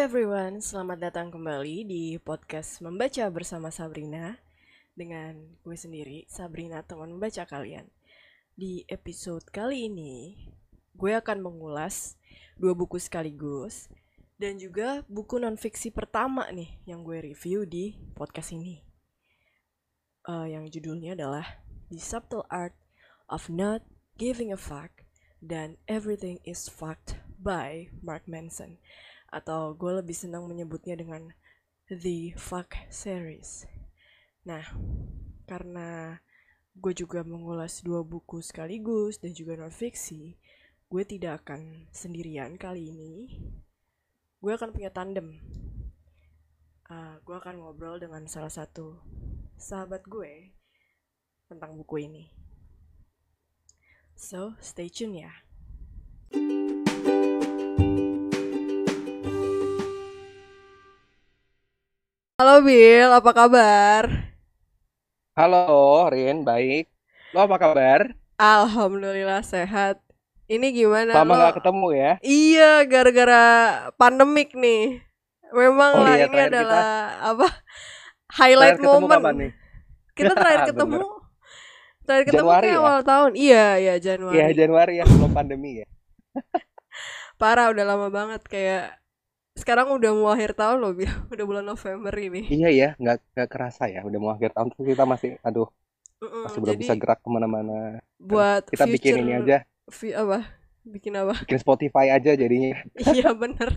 Everyone, selamat datang kembali di podcast Membaca bersama Sabrina Dengan gue sendiri, Sabrina teman membaca kalian. Di episode kali ini, gue akan mengulas dua buku sekaligus Dan juga buku non-fiksi pertama nih yang gue review di podcast ini. Uh, Yang judulnya adalah The Subtle Art of Not Giving a Fuck dan Everything is Fucked by Mark Manson atau gue lebih senang menyebutnya dengan The Fuck Series. Nah, karena gue juga mengulas dua buku sekaligus dan juga non fiksi, gue tidak akan sendirian kali ini. Gue akan punya tandem. Uh, gue akan ngobrol dengan salah satu sahabat gue tentang buku ini. So, stay tune ya. Halo Bill, apa kabar? Halo Rin, baik. Lo apa kabar? Alhamdulillah sehat. Ini gimana Lama lo? gak ketemu ya? Iya, gara-gara pandemik nih. Memang Oh lah iya, ini adalah apa? Highlight moment. kapan nih? Kita terakhir ketemu terakhir ketemu Januari ya? awal tahun. Iya, iya Januari. Iya Januari ya sebelum pandemi ya. Parah udah lama banget kayak sekarang udah mau akhir tahun loh, Bill. Udah bulan November ini. Iya ya, nggak nggak kerasa ya. Udah mau akhir tahun tuh kita masih, aduh, Mm-mm, masih belum jadi bisa gerak ke mana-mana. buat Kita bikin future ini aja, vi- apa? Bikin apa? bikin Spotify aja jadinya. Iya bener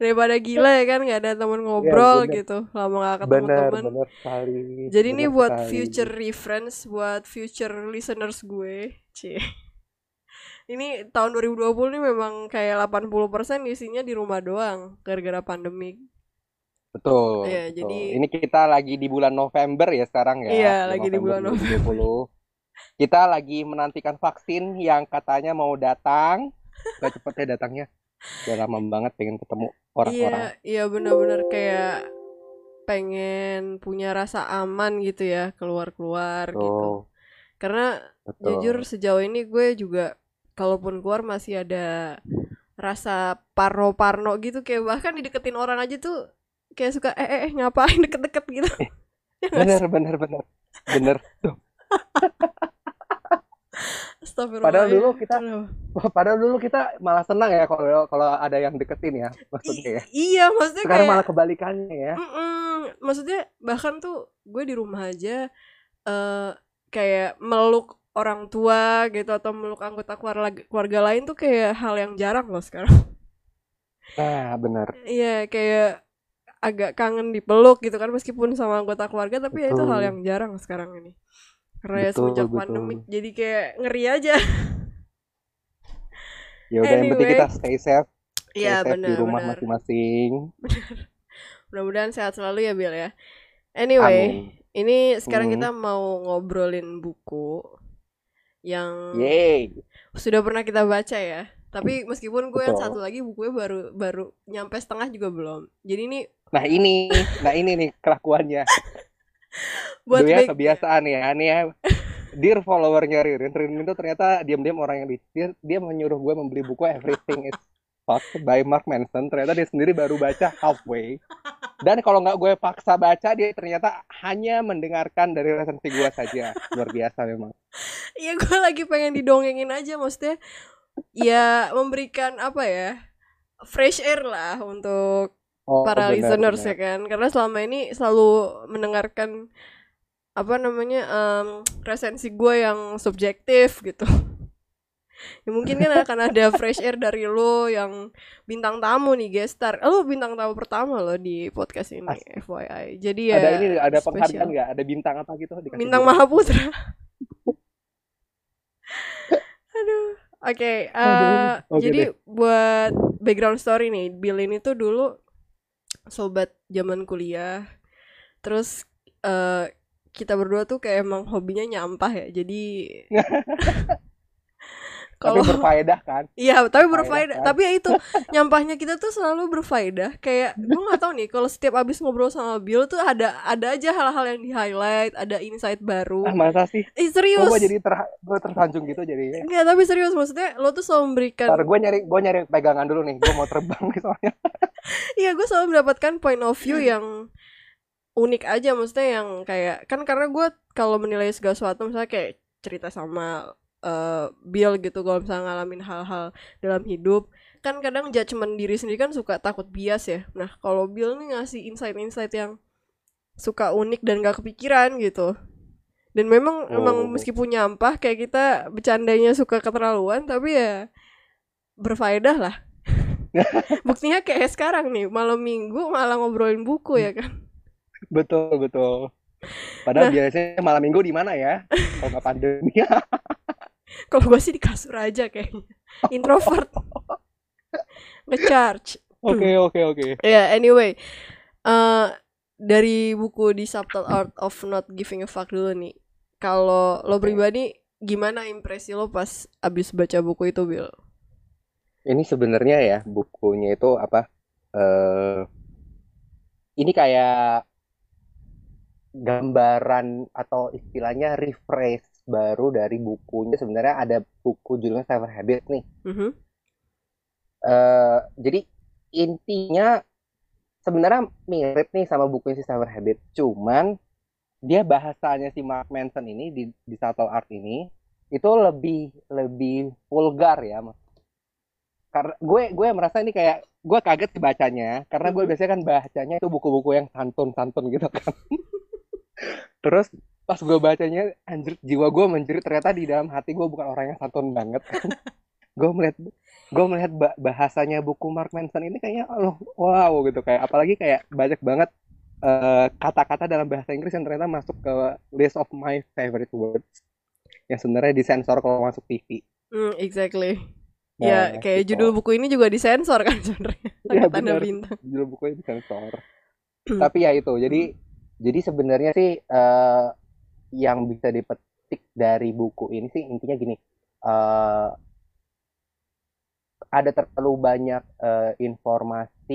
Daripada gila ya kan nggak ada teman ngobrol bener. gitu Lama gak ketemu Bener, teman bener sekali. Jadi ini bener buat sekali. future reference Buat future listeners gue Cie Ini tahun 2020 nih memang kayak 80% isinya di rumah doang Gara-gara pandemik Betul. Iya, betul. jadi- ini kita lagi di bulan November ya sekarang ya. Iya, lagi di bulan 2020. Kita lagi menantikan vaksin yang katanya mau datang. Gak cepet ya datangnya. Udah lama banget pengen ketemu orang-orang. Iya, iya bener-bener kayak pengen punya rasa aman gitu ya Keluar-keluar gitu Karena betul. jujur sejauh ini gue juga kalaupun keluar masih ada rasa parno-parno gitu kayak bahkan dideketin orang aja tuh kayak suka eh eh, eh, ngapain deket-deket gitu Bener, bener, bener. Bener. Tuh. Padahal dulu kita-. Padahal dulu kita malah senang ya kalau kalau ada yang deketin ya, maksudnya ya. iya maksudnya Sekarang kayak malah kebalikannya ya. Mm-mm. maksudnya bahkan tuh gue di rumah aja eh kayak meluk orang tua gitu atau meluk anggota keluarga keluarga lain tuh kayak hal yang jarang loh sekarang Nah, bener. Iya kayak agak kangen dipeluk gitu kan meskipun sama anggota keluarga tapi ya itu Betul. hal yang jarang sekarang ini karena ya Betul, semenjak betul. pandemik jadi kayak ngeri aja Ya udah yang penting Anyway. kita stay safe, stay Iya safe di benar rumah benar masing-masing. mudah-mudahan sehat selalu ya Bill ya anyway Amin. ini sekarang Hmm. kita mau ngobrolin buku yang Yeay. sudah pernah kita baca ya tapi meskipun gue yang satu lagi bukunya baru baru nyampe setengah juga belum jadi ini Nah ini, nah ini nih kelakuannya. buat Dulu ya back- kebiasaan ya, nih ya. Dear followernya Ririn, Ririn itu ternyata diam-diam orang yang di, dia, dia menyuruh gue membeli buku Everything is Fucked by Mark Manson. Ternyata dia sendiri baru baca halfway. Dan kalau nggak gue paksa baca, dia ternyata hanya mendengarkan dari resensi gue saja. Luar biasa memang. Iya gue lagi pengen didongengin aja maksudnya ya memberikan apa ya fresh air lah untuk Oh, para benar, listeners benar. ya kan karena selama ini selalu mendengarkan apa namanya em, resensi gue yang subjektif gitu ya mungkin kan akan ada fresh air dari lo yang bintang tamu nih guest star lo bintang tamu pertama lo di podcast ini Asik. FYI jadi ya Ada ini, ada penghargaan nggak? Ada bintang apa gitu? Dikasih Bintang dia? Mahaputra. Aduh. Oke, eh, Aduh. Oke jadi deh. buat background story nih, Bill ini tuh dulu sobat zaman kuliah. Terus eh kita berdua tuh kayak emang hobinya nyampah ya. Jadi Tapi kalau berfaedah kan? Iya, tapi Faedah berfaedah. kan? Tapi ya itu nyampahnya kita tuh selalu berfaedah. Kayak gue nggak tahu nih, kalau setiap abis ngobrol sama Bill tuh ada ada aja hal-hal yang di highlight, ada insight baru. Ah, masa sih? Eh serius? gue jadi ter, gue tersanjung gitu jadinya. Enggak, tapi serius maksudnya lo tuh selalu memberikan Ntar gue nyari gue nyari pegangan dulu nih. Gue mau terbang nih soalnya. Iya gue selalu mendapatkan point of view yang unik aja maksudnya yang kayak kan karena gue kalau menilai segala sesuatu misalnya kayak cerita sama uh, Bill gitu kalau misalnya ngalamin hal-hal dalam hidup kan kadang judgement diri sendiri kan suka takut bias ya nah kalau Bill nih ngasih insight-insight yang suka unik dan gak kepikiran gitu dan memang Oh. emang meskipun nyampah kayak kita bercandanya suka keterlaluan tapi ya berfaedah lah buktinya kayak sekarang nih malam minggu malah ngobrolin buku ya kan Betul, betul. Padahal Nah. biasanya malam minggu di mana ya? Kalau nggak pandemi. kalau gue sih di kasur aja kayaknya. Introvert. Ngecharge. Oke, oke, oke. ya anyway. Eh dari buku di Subtle Art of Not Giving a Fuck dulu nih. Kalau lo pribadi gimana impresi lo pas abis baca buku itu Bill Ini sebenarnya ya bukunya itu apa? eh ini kayak gambaran atau istilahnya refresh baru dari bukunya. Sebenarnya ada buku judulnya Seven Habits nih. Mhm. eh jadi intinya sebenarnya mirip nih sama buku si Seven Habits, cuman dia bahasanya si Mark Manson ini di di Subtle Art ini itu lebih lebih vulgar ya. Karena gue gue merasa ini kayak gue kaget sih bacanya karena gue Mhm. biasanya kan bacanya itu buku-buku yang santun-santun gitu kan. Terus pas gue bacanya anjir jiwa gue menjerit ternyata di dalam hati gue bukan orang yang santun banget. gue melihat gue melihat ba- bahasanya buku Mark Manson ini kayaknya oh, wow gitu kayak apalagi kayak banyak banget eh, kata-kata dalam bahasa Inggris yang ternyata masuk ke list of my favorite words yang sebenarnya disensor kalau masuk TV. Hmm, exactly Nah, ya kayak gitu. judul buku ini juga disensor kan sebenarnya pakai tanda bintang Judul bukunya disensor. Tapi ya itu, jadi jadi sebenarnya sih eh, yang bisa dipetik dari buku ini sih intinya gini, eh, ada terlalu banyak eh, informasi,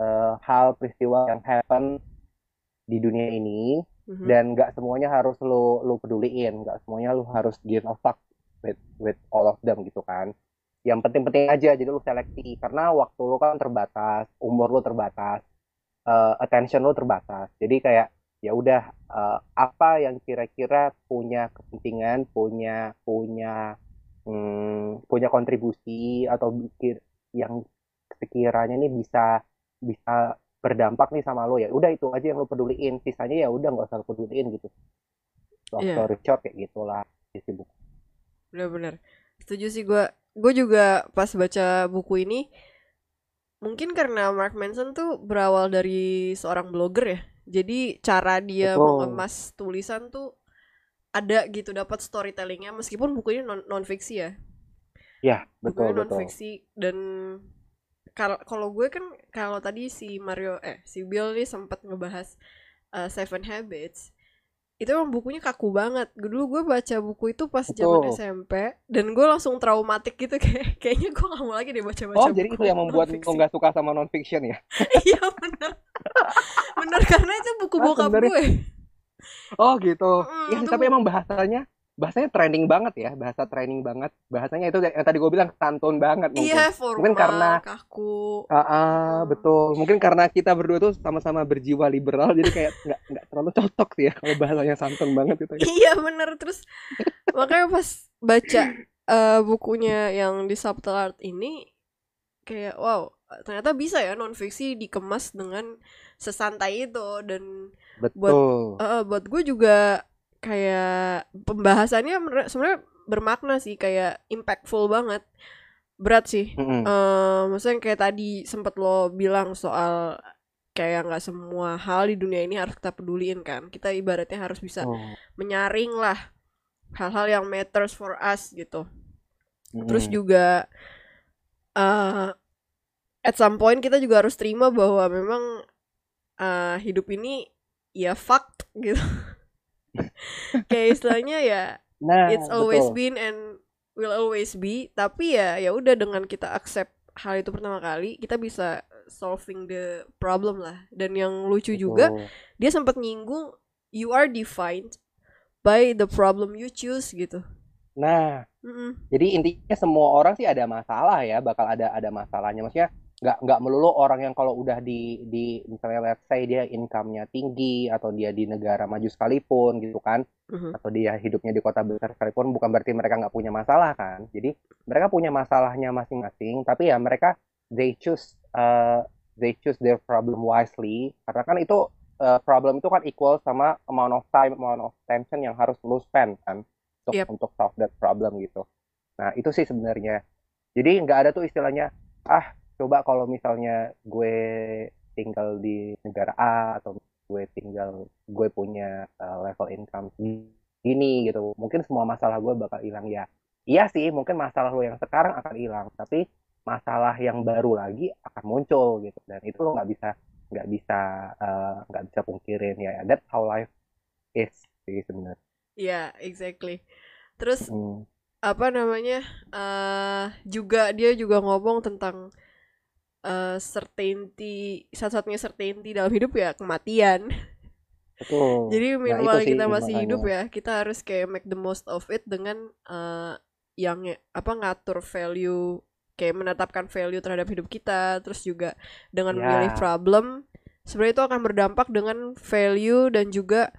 eh, hal peristiwa yang happen di dunia ini Mhm. dan nggak semuanya harus lo lo peduliin, nggak semuanya lo harus give a fuck with with all of them gitu kan. Yang penting-penting aja, jadi lo seleksi karena waktu lo kan terbatas, umur lo terbatas, eh, attention lo terbatas. Jadi kayak ya udah eh, apa yang kira-kira punya kepentingan, punya punya hmm, punya kontribusi atau bikin yang sekiranya nih bisa bisa berdampak nih sama lo ya udah itu aja yang lo peduliin. Sisanya ya udah nggak usah lo peduliin gitu. Long Iya. story short kayak gitulah isi buku Bener-bener. Setuju sih gue Gue juga pas baca buku ini Mungkin karena Mark Manson tuh berawal dari seorang blogger ya Jadi cara dia Betul. mengemas tulisan tuh Ada gitu dapat storytellingnya Meskipun bukunya non, non fiksi ya. Ya betul Bukunya non betul. fiksi Dan kalau kalau gue kan kalau tadi si Mario eh si Bill nih sempat ngebahas uh, Seven Habits itu emang bukunya kaku banget. Dulu gue baca buku itu pas zaman Betul. SMP dan gue langsung traumatik gitu kayak kayaknya gue gak mau lagi deh baca baca oh jadi itu yang membuat lo nggak suka sama non fiction ya? Iya bener. Bener karena itu buku Ah, bokap sebenarnya- gue. Oh gitu. Mm, ya tapi emang bahasanya bahasanya trending banget ya bahasa trending banget bahasanya itu yang tadi gue bilang santun banget mungkin iya formal Mungkin karena- kaku Ah, ah, Hmm. betul. Mungkin karena kita berdua tuh sama-sama berjiwa liberal, jadi kayak nggak nggak terlalu cocok sih ya kalau bahasanya santun banget gitu. iya bener terus makanya pas baca eh, bukunya yang di Subtle Art ini kayak wow ternyata bisa ya non fiksi dikemas dengan sesantai itu dan Betul. eh, buat gue juga kayak pembahasannya sebenarnya bermakna sih kayak impactful banget. Berat sih. Mm-mm. eh maksudnya kayak tadi sempet lo bilang soal kayak nggak semua hal di dunia ini harus kita peduliin kan. Kita ibaratnya harus bisa Oh, menyaring lah hal-hal yang matters for us gitu. Mm-mm. terus juga eh at some point kita juga harus terima bahwa memang eh, hidup ini ya fucked gitu kayak istilahnya ya Nah, it's always betul. been and will always be tapi ya ya udah dengan kita accept hal itu pertama kali kita bisa solving the problem lah dan yang lucu juga Betul. dia sempat nyinggung you are defined by the problem you choose gitu Nah, Mm-mm. jadi intinya semua orang sih ada masalah ya, bakal ada ada masalahnya. Maksudnya nggak nggak melulu orang yang kalau udah di di misalnya let's say dia income-nya tinggi atau dia di negara maju sekalipun gitu kan Mhm. atau dia hidupnya di kota besar sekalipun bukan berarti mereka nggak punya masalah kan jadi mereka punya masalahnya masing-masing tapi ya mereka they choose uh, they choose their problem wisely karena kan itu uh, problem itu kan equal sama amount of time amount of attention yang harus lu spend kan untuk Yep. untuk solve that problem gitu nah itu sih sebenarnya jadi nggak ada tuh istilahnya ah coba kalau misalnya gue tinggal di negara A atau gue tinggal gue punya uh, level income gini gitu mungkin semua masalah gue bakal hilang ya iya sih mungkin masalah lo yang sekarang akan hilang tapi masalah yang baru lagi akan muncul gitu dan itu lo nggak bisa nggak bisa uh, nggak bisa pungkirin ya that's how life is sih sebenarnya Iya, exactly. Terus Hmm. apa namanya? eh juga dia juga ngomong tentang eh certainty, satu-satunya certainty dalam hidup ya kematian. betul Jadi nah meanwhile sih kita masih makanya hidup ya, kita harus kayak make the most of it dengan eh yang apa ngatur value kayak menetapkan value terhadap hidup kita, terus juga dengan memilih ya problem sebenarnya itu akan berdampak dengan value dan juga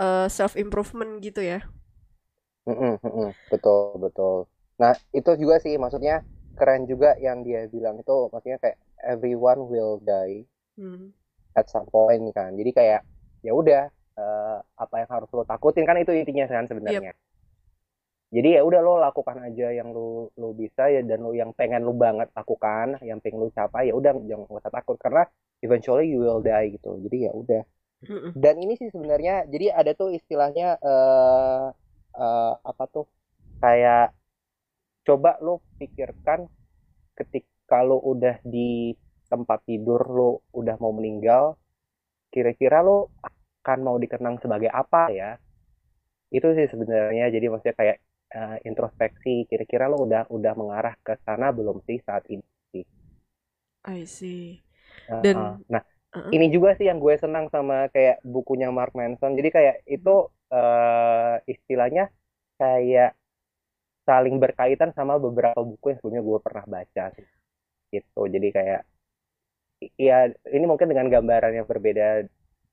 eh, self improvement gitu ya. Mm-mm, mm-mm. betul betul nah itu juga sih maksudnya keren juga yang dia bilang itu maksudnya kayak everyone will die Hmm. at some point kan jadi kayak ya udah eh, apa yang harus lo takutin kan itu intinya kan Yep. sebenarnya jadi ya udah lo lakukan aja yang lo lo bisa ya dan lo yang pengen lo banget lakukan yang pengen lo capai ya udah jangan nggak usah takut karena eventually you will die gitu jadi ya udah Mm-mm. dan ini sih sebenarnya jadi ada tuh istilahnya eh eh, apa tuh kayak coba lo pikirkan ketika lo udah di tempat tidur lo udah mau meninggal kira-kira lo akan mau dikenang sebagai apa ya itu sih sebenarnya jadi maksudnya kayak eh, introspeksi kira-kira lo udah udah mengarah ke sana belum sih saat ini sih I see. Dan nah uh-uh. ini juga sih yang gue senang sama kayak bukunya Mark Manson. Jadi kayak itu eh, istilahnya kayak saling berkaitan sama beberapa buku yang sebelumnya gue pernah baca sih. Gitu. Jadi kayak ya ini mungkin dengan gambaran yang berbeda.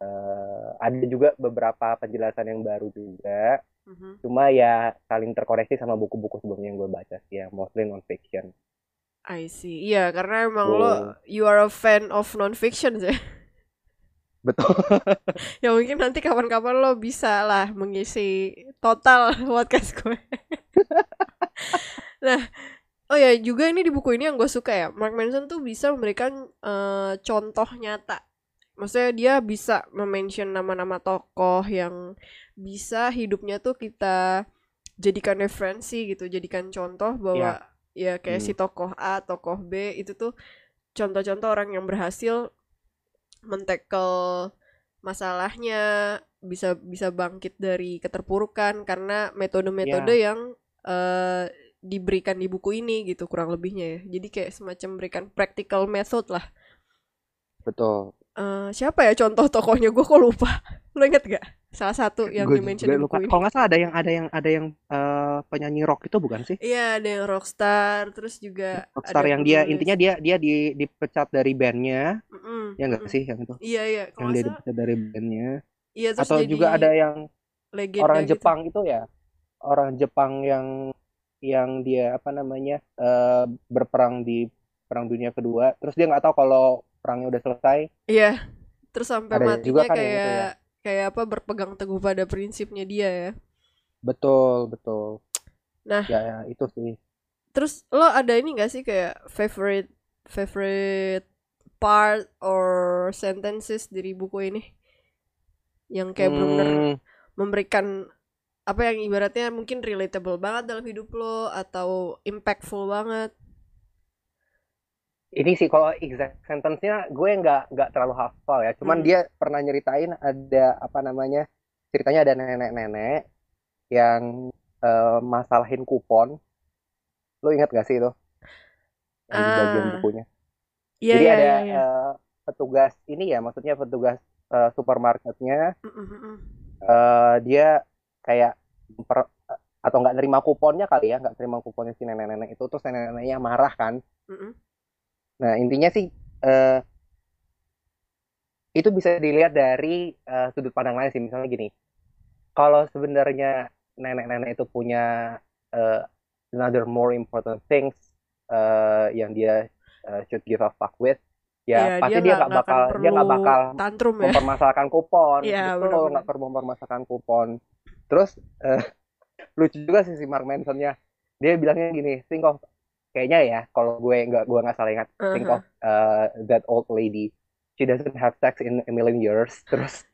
eh, ada juga beberapa penjelasan yang baru juga. Mhm. Cuma ya saling terkoreksi sama buku-buku sebelumnya yang gue baca sih ya, mostly non-fiction. I see. Iya, karena emang lo Tuh. you are a fan of non-fiction sih. Betul. Ya mungkin nanti kapan-kapan lo bisa lah mengisi total podcast gue. Nah, oh ya juga ini di buku ini yang gue suka ya. Mark Manson tuh bisa memberikan eh, contoh nyata. Maksudnya dia bisa mention nama-nama tokoh yang bisa hidupnya tuh kita jadikan referensi gitu, jadikan contoh bahwa ya kayak Hmm. si tokoh A, tokoh B itu tuh contoh-contoh orang yang berhasil mentekel masalahnya bisa bisa bangkit dari keterpurukan karena metode-metode yang eh, diberikan di buku ini gitu kurang lebihnya ya. Jadi kayak semacam berikan practical method lah. Betul. Eh, siapa ya contoh tokohnya? Gue kok lupa. Lo inget gak? Salah satu yang gue di-mention juga di lupa. buku ini. Kalau nggak salah ada yang ada yang ada yang eh, penyanyi rock itu bukan sih? Iya ada yang rockstar terus juga rockstar ada yang dia penulis. intinya dia dia di dipecat dari bandnya. Mm-mm, ya enggak mm-mm. sih yang itu? Iya iya. Yang kalau dia dipecat dari bandnya. Iya terus atau jadi juga ada yang legenda orang gitu. Jepang itu ya orang Jepang yang yang dia apa namanya eh, berperang di perang dunia kedua terus dia nggak tahu kalau perangnya udah selesai. Iya, terus sampai Ada juga matinya kan yang itu kayak ya. kayak apa berpegang teguh pada prinsipnya dia ya. betul betul. Nah, ya, ya itu sih. Terus lo ada ini gak sih kayak favorite favorite part or sentences dari buku ini? Yang kayak Hmm, memberikan apa yang ibaratnya mungkin relatable banget dalam hidup lo atau impactful banget. ini sih kalau exact sentence-nya gue nggak nggak terlalu hafal ya. Cuman Hmm. dia pernah nyeritain ada apa namanya ceritanya ada nenek-nenek yang eh, masalahin kupon. Lo ingat gak sih itu? Yang di bagian Ah, bukunya. Iya jadi iya ada iya iya. eh, petugas ini ya maksudnya petugas eh, supermarketnya. Mm, eh, dia kayak per- atau nggak nerima kuponnya kali ya nggak terima kuponnya si nenek-nenek itu terus nenek-neneknya marah kan Mm, mm. Nah, intinya sih eh, itu bisa dilihat dari eh, sudut pandang lain sih. Misalnya gini, kalau sebenarnya nenek-nenek itu punya eh, another more important things eh, yang dia eh, should give a fuck with, ya Iya, pasti dia nggak bakal dia nggak bakal tantrum ya. mempermasalahkan kupon. Iya, Betul, benar-benar. nggak perlu mempermasalahkan kupon. Terus eh, lucu juga sih si Mark Manson-nya. Dia bilangnya gini, think of kayaknya ya kalau gue nggak gue nggak salah ingat, think Aha. of uh, that old lady. She doesn't have sex in a million years. Terus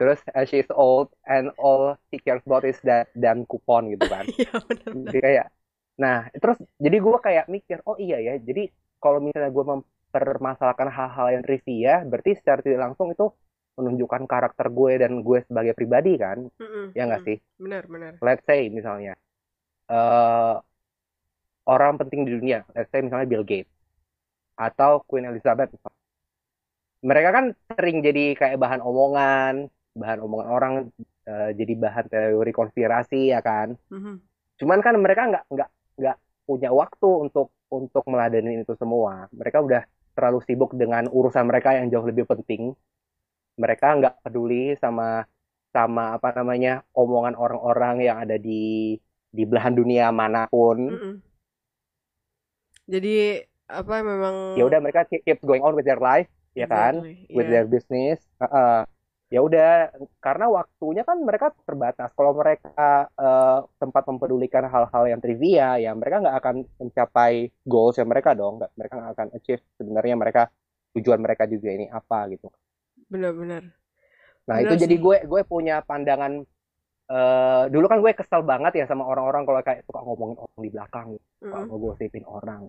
terus uh, she's old and all she cares about is that damn kupon gitu kan. Iya. Jadi kayak nah terus jadi gue kayak mikir oh iya ya jadi kalau misalnya gue mempermasalahkan hal-hal yang trivia berarti secara tidak langsung itu menunjukkan karakter gue dan gue sebagai pribadi kan Mm-mm, ya nggak mm. sih Benar, benar. let's say misalnya eh orang penting di dunia let's say misalnya Bill Gates atau Queen Elizabeth mereka kan sering jadi kayak bahan omongan bahan omongan orang eh, jadi bahan teori konspirasi ya kan Mhm. cuman kan mereka nggak nggak nggak punya waktu untuk untuk meladeni itu semua mereka udah terlalu sibuk dengan urusan mereka yang jauh lebih penting mereka nggak peduli sama sama apa namanya omongan orang-orang yang ada di di belahan dunia mana pun. Mm-mm. Jadi apa memang ya udah mereka keep keep going on with their life ya kan? Exactly, with their business Heeh. ya udah karena waktunya kan mereka terbatas. Kalau mereka eh, tempat mempedulikan hal-hal yang trivia ya mereka nggak akan mencapai goals yang mereka dong. Nggak mereka nggak akan achieve sebenarnya mereka tujuan mereka juga ini apa gitu Benar-benar. nah itu jadi gue gue punya pandangan eh dulu kan gue kesel banget ya sama orang-orang kalau kayak suka ngomongin orang di belakang suka Mm-mm. ngegosipin orang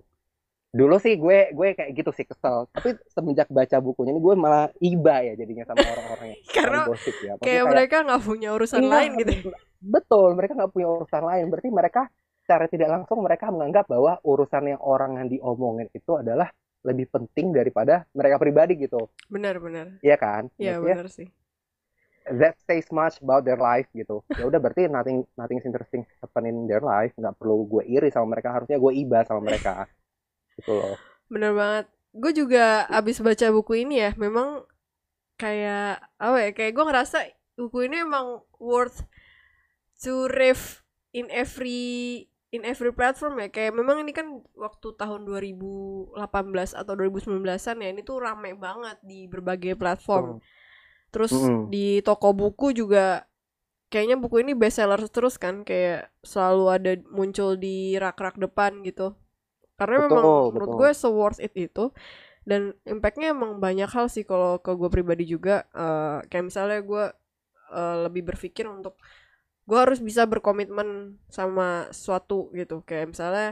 dulu sih gue gue kayak gitu sih kesel tapi semenjak baca bukunya ini gue malah iba ya jadinya sama orang-orang yang Karena gosip ya Maksudnya kayak mereka nggak punya urusan Iya, lain gitu. betul mereka nggak punya urusan lain berarti mereka secara tidak langsung mereka menganggap bahwa urusan yang orang yang diomongin itu adalah lebih penting daripada mereka pribadi gitu Benar-benar. Iya kan Iya benar sih. that says much about their life gitu ya udah berarti nothing nothing is interesting happen in their life nggak perlu gue iri sama mereka harusnya gue iba sama mereka gitu loh Bener banget. Gue juga abis baca buku ini ya, memang kayak apa ya? Kayak gue ngerasa buku ini emang worth to read in every in every platform ya. Kayak memang ini kan waktu tahun 2018 atau 2019-an ya, ini tuh rame banget di berbagai platform. Terus Mm-mm. di toko buku juga kayaknya buku ini bestseller terus kan, kayak selalu ada muncul di rak-rak depan gitu. Karena memang Betul, menurut betul. gue se worth it itu dan impactnya emang banyak hal sih kalau ke gue pribadi juga eh, kayak misalnya gue eh, lebih berpikir untuk gue harus bisa berkomitmen sama sesuatu gitu. Kayak misalnya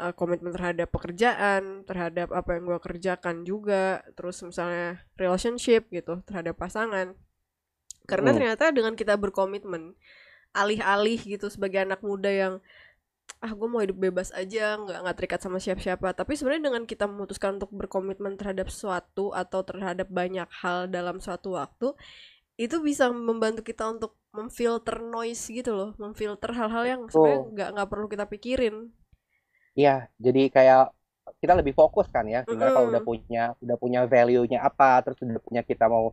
eh, komitmen terhadap pekerjaan terhadap apa yang gue kerjakan juga terus misalnya relationship gitu terhadap pasangan. Karena Mm. ternyata dengan kita berkomitmen alih-alih gitu sebagai anak muda yang ah gue mau hidup bebas aja nggak nggak terikat sama siapa-siapa. Tapi sebenarnya dengan kita memutuskan untuk berkomitmen terhadap sesuatu atau terhadap banyak hal dalam suatu waktu itu bisa membantu kita untuk memfilter noise gitu loh memfilter hal-hal yang sebenarnya nggak nggak perlu kita pikirin Iya, jadi kayak kita lebih fokus kan ya. Sebenarnya kalau Mm-mm. udah punya udah punya value-nya apa, terus udah punya kita mau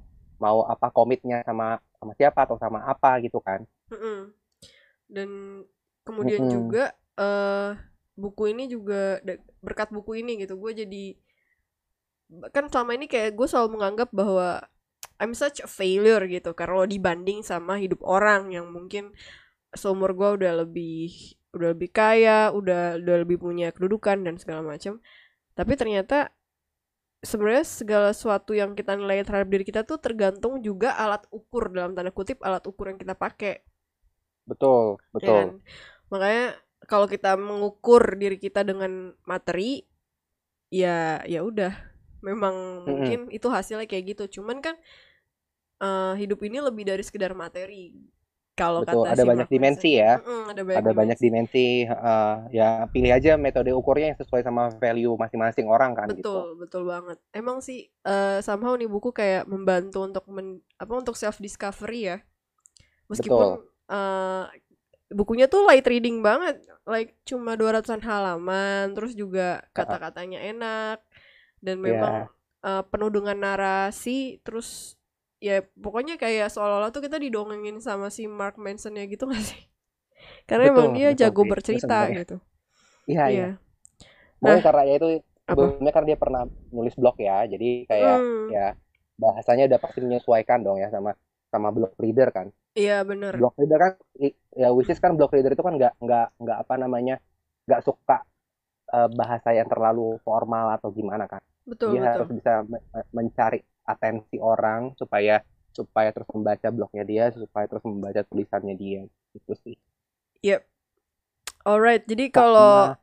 mau apa komitnya sama sama siapa atau sama apa gitu kan. Mm-mm. dan kemudian Mm-mm. juga eh buku ini juga berkat buku ini gitu gue jadi kan selama ini kayak gue selalu menganggap bahwa I'm such a failure gitu kalau dibanding sama hidup orang yang mungkin seumur gue udah lebih udah lebih kaya udah udah lebih punya kedudukan dan segala macam tapi ternyata sebenarnya segala sesuatu yang kita nilai terhadap diri kita tuh tergantung juga alat ukur dalam tanda kutip alat ukur yang kita pakai Betul, ya betul. kan? Makanya kalau kita mengukur diri kita dengan materi, ya ya udah, memang Mm-mm. mungkin itu hasilnya kayak gitu. Cuman kan eh, hidup ini lebih dari sekedar materi. Kalau Betul, kata ada si banyak Mark dimensi Manson. ya. Ada banyak Ada banyak dimensi. dimensi, heeh. ya pilih aja metode ukurnya yang sesuai sama value masing-masing orang kan gitu. Betul, betul banget. Emang sih eh somehow nih buku kayak membantu untuk men, apa untuk self discovery ya. Meskipun eh bukunya tuh light reading banget like cuma 200-an halaman terus juga kata-katanya enak dan memang uh, penuh dengan narasi terus ya pokoknya kayak seolah-olah tuh kita didongengin sama si Mark Manson ya gitu gak sih? Karena Betul, emang dia betul, jago bercerita gitu. Iya, iya. Mungkin Nah, karena ya itu sebelumnya karena dia pernah nulis blog ya. Jadi kayak hmm. ya bahasanya udah pasti menyesuaikan dong ya sama sama blog reader kan. iya bener. Blog reader kan ya which is kan blog reader itu kan nggak nggak nggak apa namanya nggak suka eh, bahasa yang terlalu formal atau gimana kan. betul Dia harus betul bisa me- me- mencari atensi orang supaya supaya terus membaca blognya dia, supaya terus membaca tulisannya dia. Itu sih. yep alright jadi kalau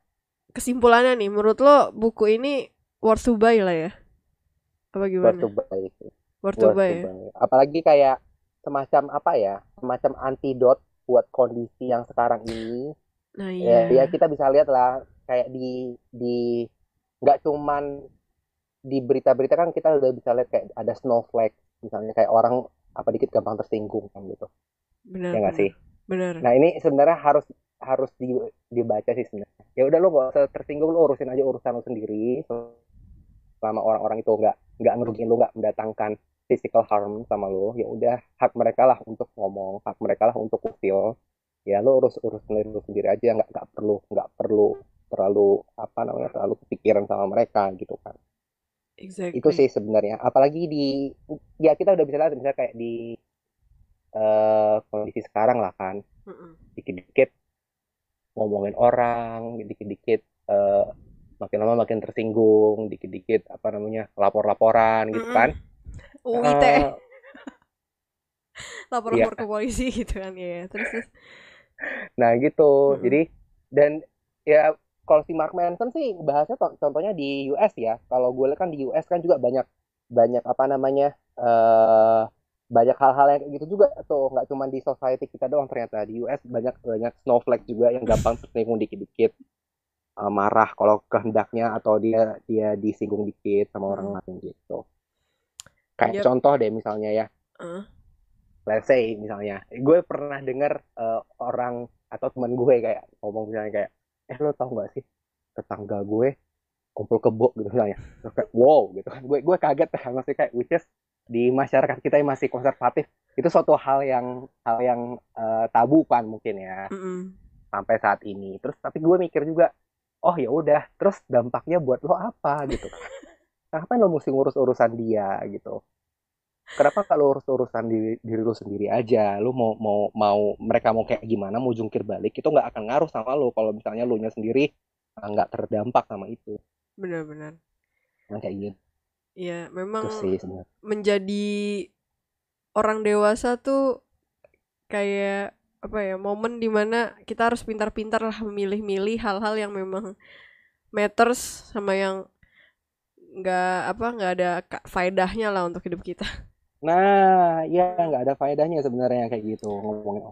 kesimpulannya nih menurut lo buku ini worth to buy lah ya apa worth gimana to buy worth to Worth buy ya. Apalagi kayak semacam apa ya? Semacam antidot buat kondisi yang sekarang ini. nah Ya, iya ya kita bisa lihat lah kayak di di nggak cuman di berita-berita kan kita udah bisa lihat kayak ada snowflake misalnya kayak orang apa dikit gampang tersinggung kan gitu. benar Ya nggak sih? benar Nah, ini sebenarnya harus harus di, dibaca sih sebenarnya. Ya udah lo gak usah tersinggung lo urusin aja urusan lo sendiri selama orang-orang itu nggak nggak ngerugiin lo nggak mendatangkan physical harm sama lo ya udah hak mereka lah untuk ngomong hak mereka lah untuk feel ya lo urus urus sendiri lo sendiri aja nggak nggak perlu nggak perlu terlalu apa namanya terlalu kepikiran sama mereka gitu kan itu exactly sih sebenarnya apalagi di ya kita udah bisa lihat misalnya kayak di eh, kondisi sekarang lah kan dikit-dikit ngomongin orang, dikit-dikit eh, makin lama makin tersinggung, dikit-dikit apa namanya lapor-laporan gitu Mm-mm. kan. UI ITE Eh, iya. lapor-lapor ke polisi gitu kan ya terus terus Nah gitu. Mm-mm. Jadi dan ya kalau si Mark Manson sih bahasnya to- contohnya di US ya. Kalau gue lihat kan di US kan juga banyak banyak apa namanya eh banyak hal-hal yang kayak gitu juga tuh nggak cuma di society kita doang ternyata di US banyak banyak snowflake juga yang gampang tersinggung dikit-dikit eh, marah kalau kehendaknya atau dia dia disinggung dikit sama orang Mm. lain gitu. Kayak Yep. contoh deh misalnya ya Eh, let's say misalnya gue pernah dengar eh, orang atau teman gue kayak ngomong misalnya kayak eh lo tau gak sih tetangga gue kumpul kebo gitu misalnya. Terus kayak wow gitu kan. Gue gue kaget kan maksudnya kayak which is di masyarakat kita yang masih konservatif itu suatu hal yang hal yang eh, tabu kan mungkin ya. Mm-mm. sampai saat ini. Terus tapi gue mikir juga oh ya udah terus dampaknya buat lo apa? Gitu kenapa lo mesti ngurus urusan dia? Gitu kenapa kalau urus urusan diri, diri lo sendiri aja? Lo mau mau mau mereka mau kayak gimana mau jungkir balik itu nggak akan ngaruh sama lo kalau misalnya lo nya sendiri eh, nggak terdampak sama itu. Benar-benar yang kayak gitu. Ya memang sih menjadi orang dewasa tuh kayak apa ya momen di mana kita harus pintar-pintar lah memilih-milih hal-hal yang memang matters sama yang nggak apa nggak ada faedahnya lah untuk hidup kita nah ya nggak ada faedahnya sebenarnya kayak gitu ngomongin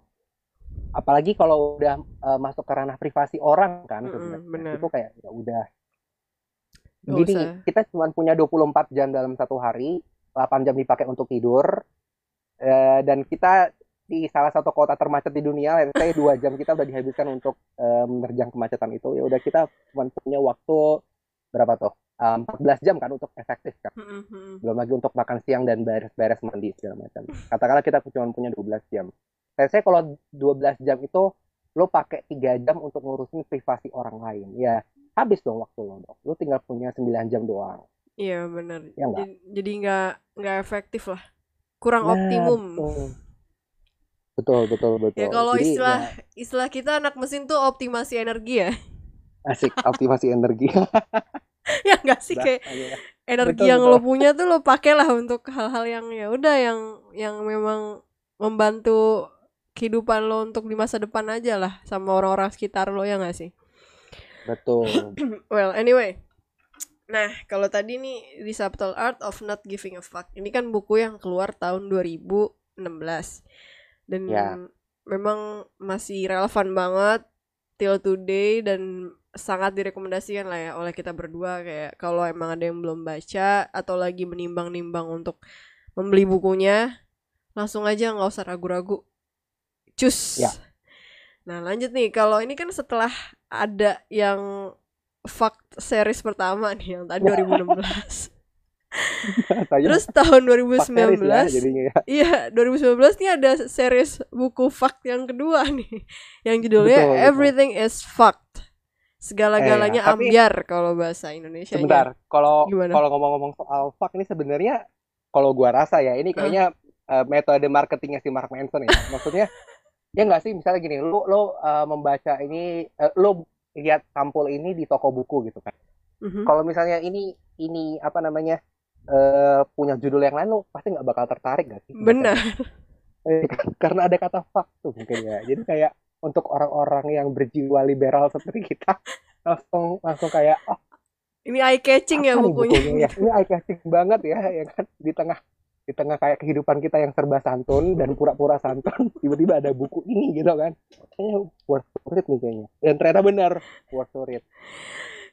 apalagi kalau udah eh, masuk ke ranah privasi orang kan sebenarnya benar. itu kayak ya udah usah. kita cuma punya 24 jam dalam satu hari, 8 jam dipakai untuk tidur, eh, dan kita di salah satu kota termacet di dunia, let's say 2 jam kita udah dihabiskan untuk eh, menerjang kemacetan itu, ya udah kita cuma punya waktu berapa tuh? Eh, 14 jam kan untuk efektif kan. Mm-mm. Belum lagi untuk makan siang dan beres-beres mandi segala macam. Katakanlah kita cuma punya 12 jam. Let's say kalau 12 jam itu lo pakai 3 jam untuk ngurusin privasi orang lain. Ya, habis dong waktu lo dong. Lo tinggal punya 9 jam doang. Iya benar. Ya Jadi nggak nggak efektif lah. Kurang Nah, optimum. betul. Betul, betul, betul. Ya kalau Jadi, istilah ya, istilah kita anak mesin tuh optimasi energi ya. asik optimasi energi. ya nggak sih kayak energi Betul, yang betul. lo punya tuh lo pakailah untuk hal-hal yang ya udah yang yang memang membantu kehidupan lo untuk di masa depan aja lah sama orang-orang sekitar lo ya nggak sih? Betul. Well, anyway. Nah, kalau tadi nih The Subtle Art of Not Giving a Fuck. Ini kan buku yang keluar tahun 2016. Dan Ya. memang masih relevan banget till today dan sangat direkomendasikan lah ya oleh kita berdua kayak kalau emang ada yang belum baca atau lagi menimbang-nimbang untuk membeli bukunya, langsung aja nggak usah ragu-ragu. Cus. Ya. Nah lanjut nih, kalau ini kan setelah ada yang fact series pertama nih yang tadi 2016. Katanya Terus tahun Pak Series 2019 ya jadinya ya. Iya, 2019 nih ada series buku fact yang kedua nih. Yang judulnya Betul, betul. Everything is Fact. Segala-galanya Eh, tapi- ambiar kalau bahasa Indonesia. Sebentar, kalau kalau ngomong-ngomong soal fuck ini sebenarnya kalau gua rasa ya ini kayaknya eh, metode marketingnya si Mark Manson ya. Maksudnya ya nggak sih misalnya gini, lu lu eh, membaca ini eh, lu lihat sampul ini di toko buku gitu kan. Mhm. Kalau misalnya ini ini apa namanya eh, punya judul yang lain lu pasti nggak bakal tertarik gak sih? Benar. Eh, Karena ada kata fuck tuh mungkin ya. Jadi kayak untuk orang-orang yang berjiwa liberal seperti kita langsung langsung kayak oh Ini eye catching ya nih bukunya. ya? Ini eye catching banget ya, ya kan di tengah di tengah kayak kehidupan kita yang serba santun dan pura-pura santun, tiba-tiba ada buku ini gitu kan. Kayaknya worth to read nih kayaknya. Dan ternyata benar worth to read.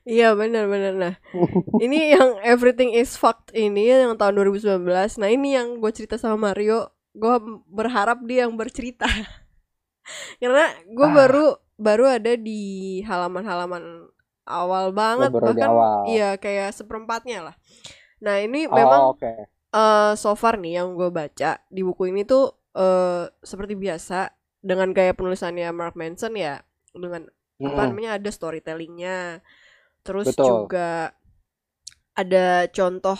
Iya benar-benar. Nah, ini yang Everything is Fact ini yang tahun 2019. Nah ini yang gue cerita sama Mario. Gue berharap dia yang bercerita. Karena gue Ah. baru baru ada di halaman-halaman awal banget baru bahkan awal. iya kayak seperempatnya lah. Nah ini Oh, memang oke. eh so far nih yang gue baca di buku ini tuh eh seperti biasa dengan gaya penulisannya Mark Manson ya dengan apa Mm-mm. namanya ada storytellingnya terus Betul. juga ada contoh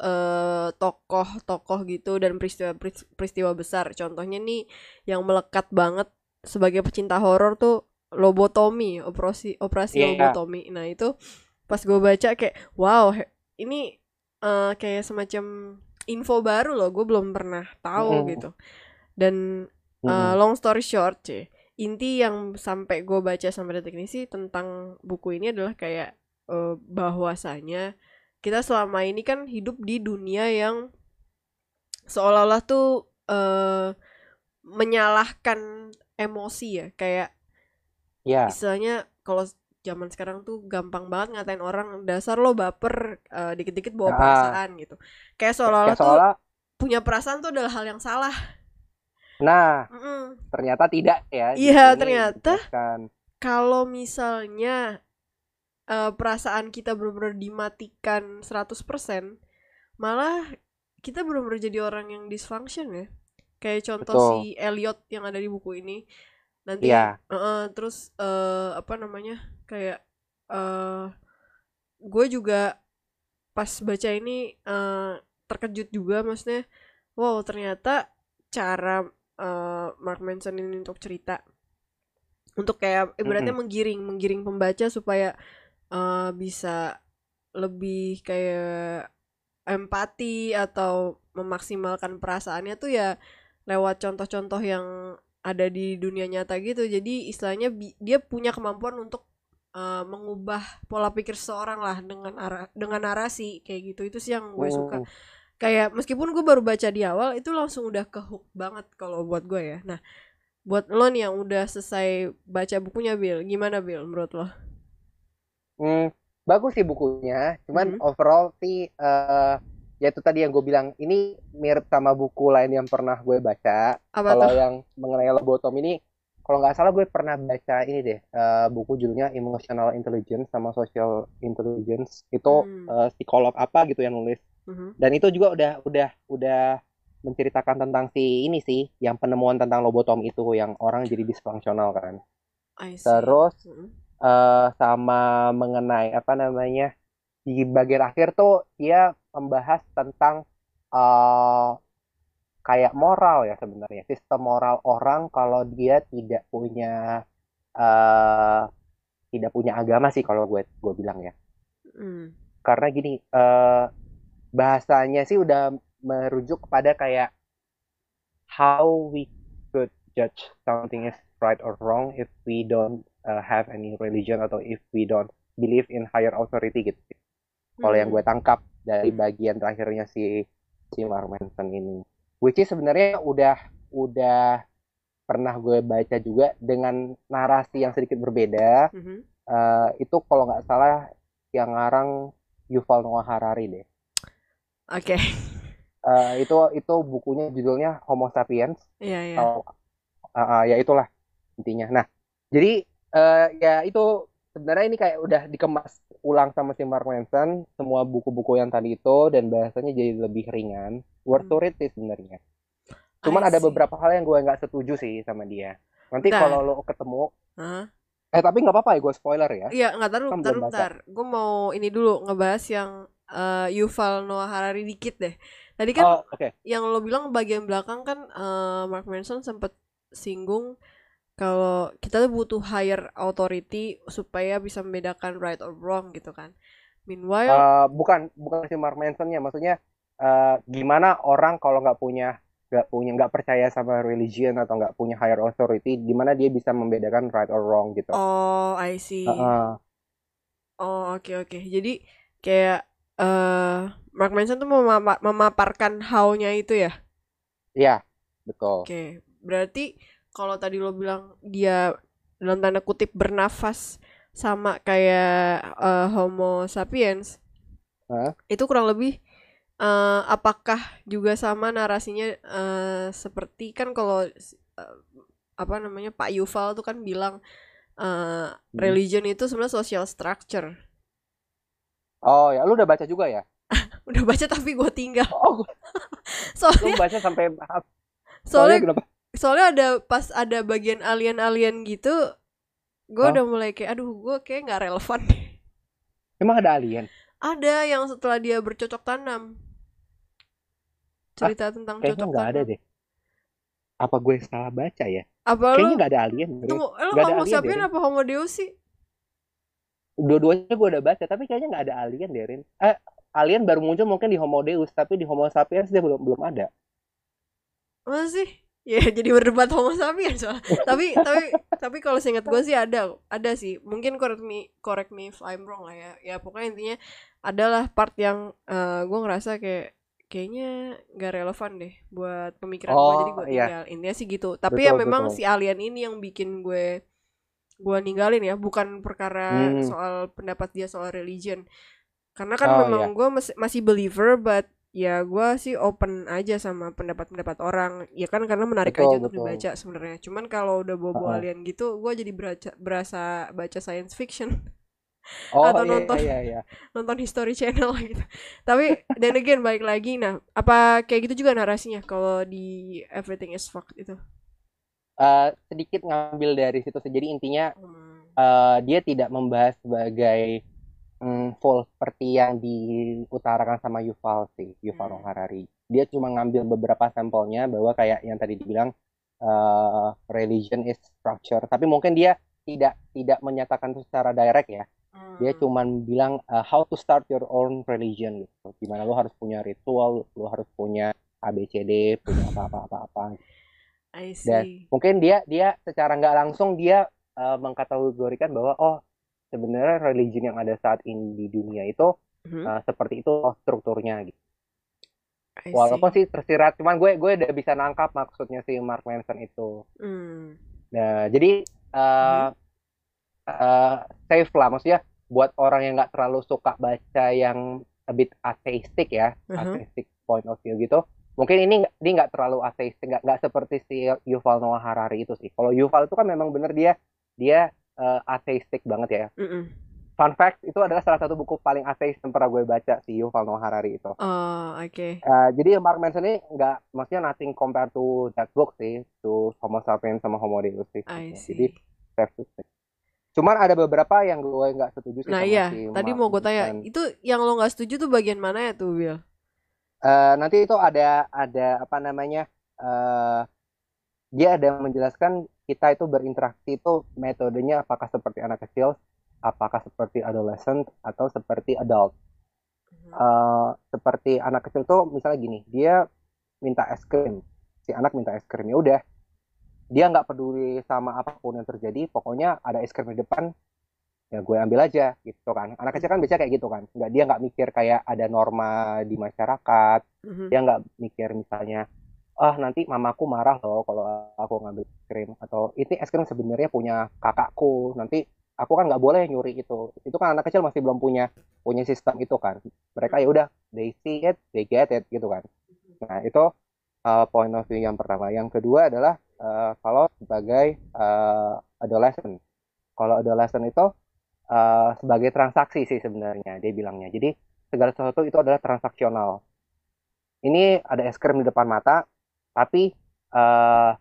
eh tokoh-tokoh gitu dan peristiwa peristiwa besar contohnya nih yang melekat banget sebagai pecinta horor tuh lobotomi operasi operasi Iya. lobotomi nah itu pas gue baca kayak wow ini eh, kayak semacam info baru loh gue belum pernah tahu Mm-mm. gitu dan Uh, long story short, sih, inti yang sampai gue baca sampai detik ini sih tentang buku ini adalah kayak uh, bahwasanya kita selama ini kan hidup di dunia yang seolah-olah tuh uh, menyalahkan emosi ya, kayak Ya, istilahnya kalau zaman sekarang tuh gampang banget ngatain orang dasar lo baper uh, dikit-dikit bawa Ah. perasaan gitu, kayak seolah-olah tuh seolah punya perasaan tuh adalah hal yang salah. nah Mm-mm. ternyata tidak ya. Iya, ternyata. dijelaskan. kalau misalnya eh, perasaan kita benar-benar dimatikan 100%, malah kita benar-benar jadi orang yang dysfunction ya. Kayak contoh Betul. si Elliot yang ada di buku ini. Nanti Iya. eh, terus eh, apa namanya? Kayak eh gue juga pas baca ini eh, terkejut juga maksudnya, wow ternyata cara eh, Mark Manson ini untuk cerita untuk kayak ibaratnya menggiring menggiring pembaca supaya eh, bisa lebih kayak empati atau memaksimalkan perasaannya tuh ya lewat contoh-contoh yang ada di dunia nyata gitu. Jadi istilahnya dia punya kemampuan untuk eh, mengubah pola pikir seseorang lah dengan ara- dengan narasi kayak gitu. Itu sih yang gue suka. Mm. kayak meskipun gue baru baca di awal itu langsung udah ke hook banget kalau buat gue ya. Nah buat lo nih yang udah selesai baca bukunya Bill gimana Bill menurut lo? Hmm, bagus sih bukunya, cuman Mhm. overall sih eh ya itu tadi yang gue bilang ini mirip sama buku lain yang pernah gue baca. Kalau yang mengenai lobotom ini, kalau nggak salah gue pernah baca ini deh, eh, buku judulnya Emotional Intelligence sama Social Intelligence. Itu Hmm. eh, psikolog apa gitu yang nulis. Mhm. Dan itu juga udah udah udah menceritakan tentang si ini sih, yang penemuan tentang lobotom itu yang orang jadi disfungsional kan. Terus Mhm. eh sama mengenai apa namanya di bagian akhir tuh dia membahas tentang eh kayak moral ya sebenarnya sistem moral orang kalau dia tidak punya eh tidak punya agama sih kalau gue gue bilang ya Hmm. karena gini eh bahasanya sih udah merujuk kepada kayak how we could judge something is right or wrong if we don't uh, have any religion atau if we don't believe in higher authority gitu. Kalau yang gue tangkap dari Hmm. bagian terakhirnya si si Mark Manson ini, which is sebenarnya udah udah pernah gue baca juga dengan narasi yang sedikit berbeda. Mhm. Eh, itu kalau nggak salah yang ngarang Yuval Noah Harari deh. Oke. Eh, itu itu bukunya judulnya Homo Sapiens. Iya, iya. atau uh, uh, ya itulah intinya. Nah, Jadi eh, ya itu sebenarnya ini kayak udah dikemas ulang sama si Mark Manson semua buku-buku yang tadi itu dan bahasanya jadi lebih ringan. Worth to Hmm. read sih sebenarnya. Cuman ada beberapa hal yang gue nggak setuju sih sama dia. Nanti kalau lo ketemu, Hah? eh tapi nggak apa-apa ya gue spoiler ya. Iya, nggak taruh, Kan baca. bentar. Gue mau ini dulu ngebahas yang eh, Yuval Noah Harari dikit deh. Tadi kan Oh oke. yang lo bilang bagian belakang kan eh, Mark Manson sempet singgung kalau kita tuh butuh higher authority supaya bisa membedakan right or wrong gitu kan. Meanwhile, Eh, bukan bukan si Mark Manson-nya, maksudnya eh, gimana orang kalau nggak punya nggak punya nggak percaya sama religion atau nggak punya higher authority, gimana dia bisa membedakan right or wrong gitu. oh I see. Heeh. Oh oke oke. Jadi kayak eh Mark Manson tuh memapa- memaparkan how-nya itu ya. Iya, betul. Oke, berarti kalau tadi lo bilang dia dalam tanda kutip bernafas sama kayak eh, Homo sapiens, Hah? itu kurang lebih eh, apakah juga sama narasinya eh, seperti kan kalau eh, apa namanya Pak Yuval tuh kan bilang eh, religion itu sebenarnya social structure. Oh ya, lu udah baca juga ya? Udah baca tapi gue tinggal. Oh, lu Soalnya baca sampai soalnya soalnya kenapa? Soalnya ada pas ada bagian alien-alien gitu, gue Hah? udah mulai kayak aduh gue kayak nggak relevan. Emang ada alien? Ada yang setelah dia bercocok tanam. Cerita tentang Kayaknya cocok nggak ada tanam. deh. Apa gue salah baca ya? Apa Kayaknya nggak ada alien. Tunggu, Nggak ada homo sapien apa homo deus sih? Dua-duanya gue udah baca, tapi kayaknya nggak ada alien, Derin. Eh, alien baru muncul mungkin di Homo Deus, tapi di Homo sapiens dia belum belum ada. Masa sih? Ya jadi berdebat homo sapien soalnya. tapi tapi tapi kalau seingat gue sih ada ada sih. Mungkin correct me correct me if I'm wrong lah ya. Ya pokoknya intinya adalah part yang eh, gue ngerasa kayak kayaknya nggak relevan deh buat pemikiran gue jadi Oh, gue iya. tinggal intinya sih gitu tapi ya Betul, memang betul. si alien ini yang bikin gue gue ninggalin ya bukan perkara Hmm. soal pendapat dia soal religion karena kan Oh, memang gue masih masih believer but ya gue sih open aja sama pendapat-pendapat orang ya kan karena menarik Betul, aja untuk betul. dibaca sebenarnya cuman kalau udah bobo Uh-uh. alien gitu gue jadi beraca, berasa baca science fiction Oh Atau iya nonton. iya iya. nonton History Channel gitu. Tapi dan again balik lagi nah, apa kayak gitu juga narasinya kalau di Everything is Fucked itu. Eh, sedikit ngambil dari situ. Jadi intinya Hmm. eh, dia tidak membahas sebagai mm, full seperti yang diutarakan sama Yuval sih, Yuval Hmm. Harari. Dia cuma ngambil beberapa sampelnya bahwa kayak yang tadi dibilang eh, religion is structure. Tapi mungkin dia tidak tidak menyatakan itu secara direct ya. Dia Hmm. cuman bilang uh, how to start your own religion gitu. Gimana lo harus punya ritual, lo harus punya ABCD, punya apa-apa-apa-apa. I Dan see. mungkin dia dia secara nggak langsung dia uh, mengkategorikan bahwa oh sebenarnya religion yang ada saat ini di dunia itu Mhm. uh, seperti itu strukturnya gitu. Walaupun sih tersirat, cuman gue gue udah bisa nangkap maksudnya si Mark Manson itu. Hmm. Nah, jadi uh, uh, safe lah, maksudnya buat orang yang nggak terlalu suka baca yang a bit atheistic ya, Mhm. atheistic point of view gitu. Mungkin ini dia nggak terlalu atheistic, nggak seperti si Yuval Noah Harari itu sih. Kalau Yuval itu kan memang bener dia dia uh, atheistic banget ya. Mm-mm. Fun fact itu adalah salah satu buku paling ateis yang pernah gue baca si Yuval Noah Harari itu. Oh, oke. Uh, jadi Mark Manson ini nggak, maksudnya nothing compared to that book sih, to Homo sapiens sama Homo deus sih. I Jadi see. say. Cuman ada beberapa yang gue nggak setuju sih Nah iya, si tadi Mark mau gue tanya, Manson. itu yang lo nggak setuju tuh bagian mana ya tuh, Bill? Eh, nanti itu ada ada apa namanya? eh dia ada menjelaskan kita itu berinteraksi itu metodenya apakah seperti anak kecil, apakah seperti adolescent atau seperti adult. Mhm. Eh, seperti anak kecil tuh misalnya gini, dia minta es krim, si anak minta es krim ya udah, dia nggak peduli sama apa pun yang terjadi, pokoknya ada es krim di depan, ya gue ambil aja gitu kan. Anak kecil kan biasanya kayak gitu kan, nggak dia nggak mikir kayak ada norma di masyarakat, Mhm. dia nggak mikir misalnya ah nanti mamaku marah loh kalau aku ngambil es krim. Atau ini es krim sebenarnya punya kakakku nanti aku kan nggak boleh nyuri itu itu kan anak kecil masih belum punya punya sistem itu kan. Mereka ya udah they see it they get it gitu kan. Nah itu uh, point of view yang pertama. Yang kedua adalah uh, kalau sebagai uh, adolescent. Kalau adolescent itu uh, sebagai transaksi sih sebenarnya dia bilangnya. Jadi segala sesuatu itu adalah transaksional. Ini ada es krim di depan mata, tapi uh,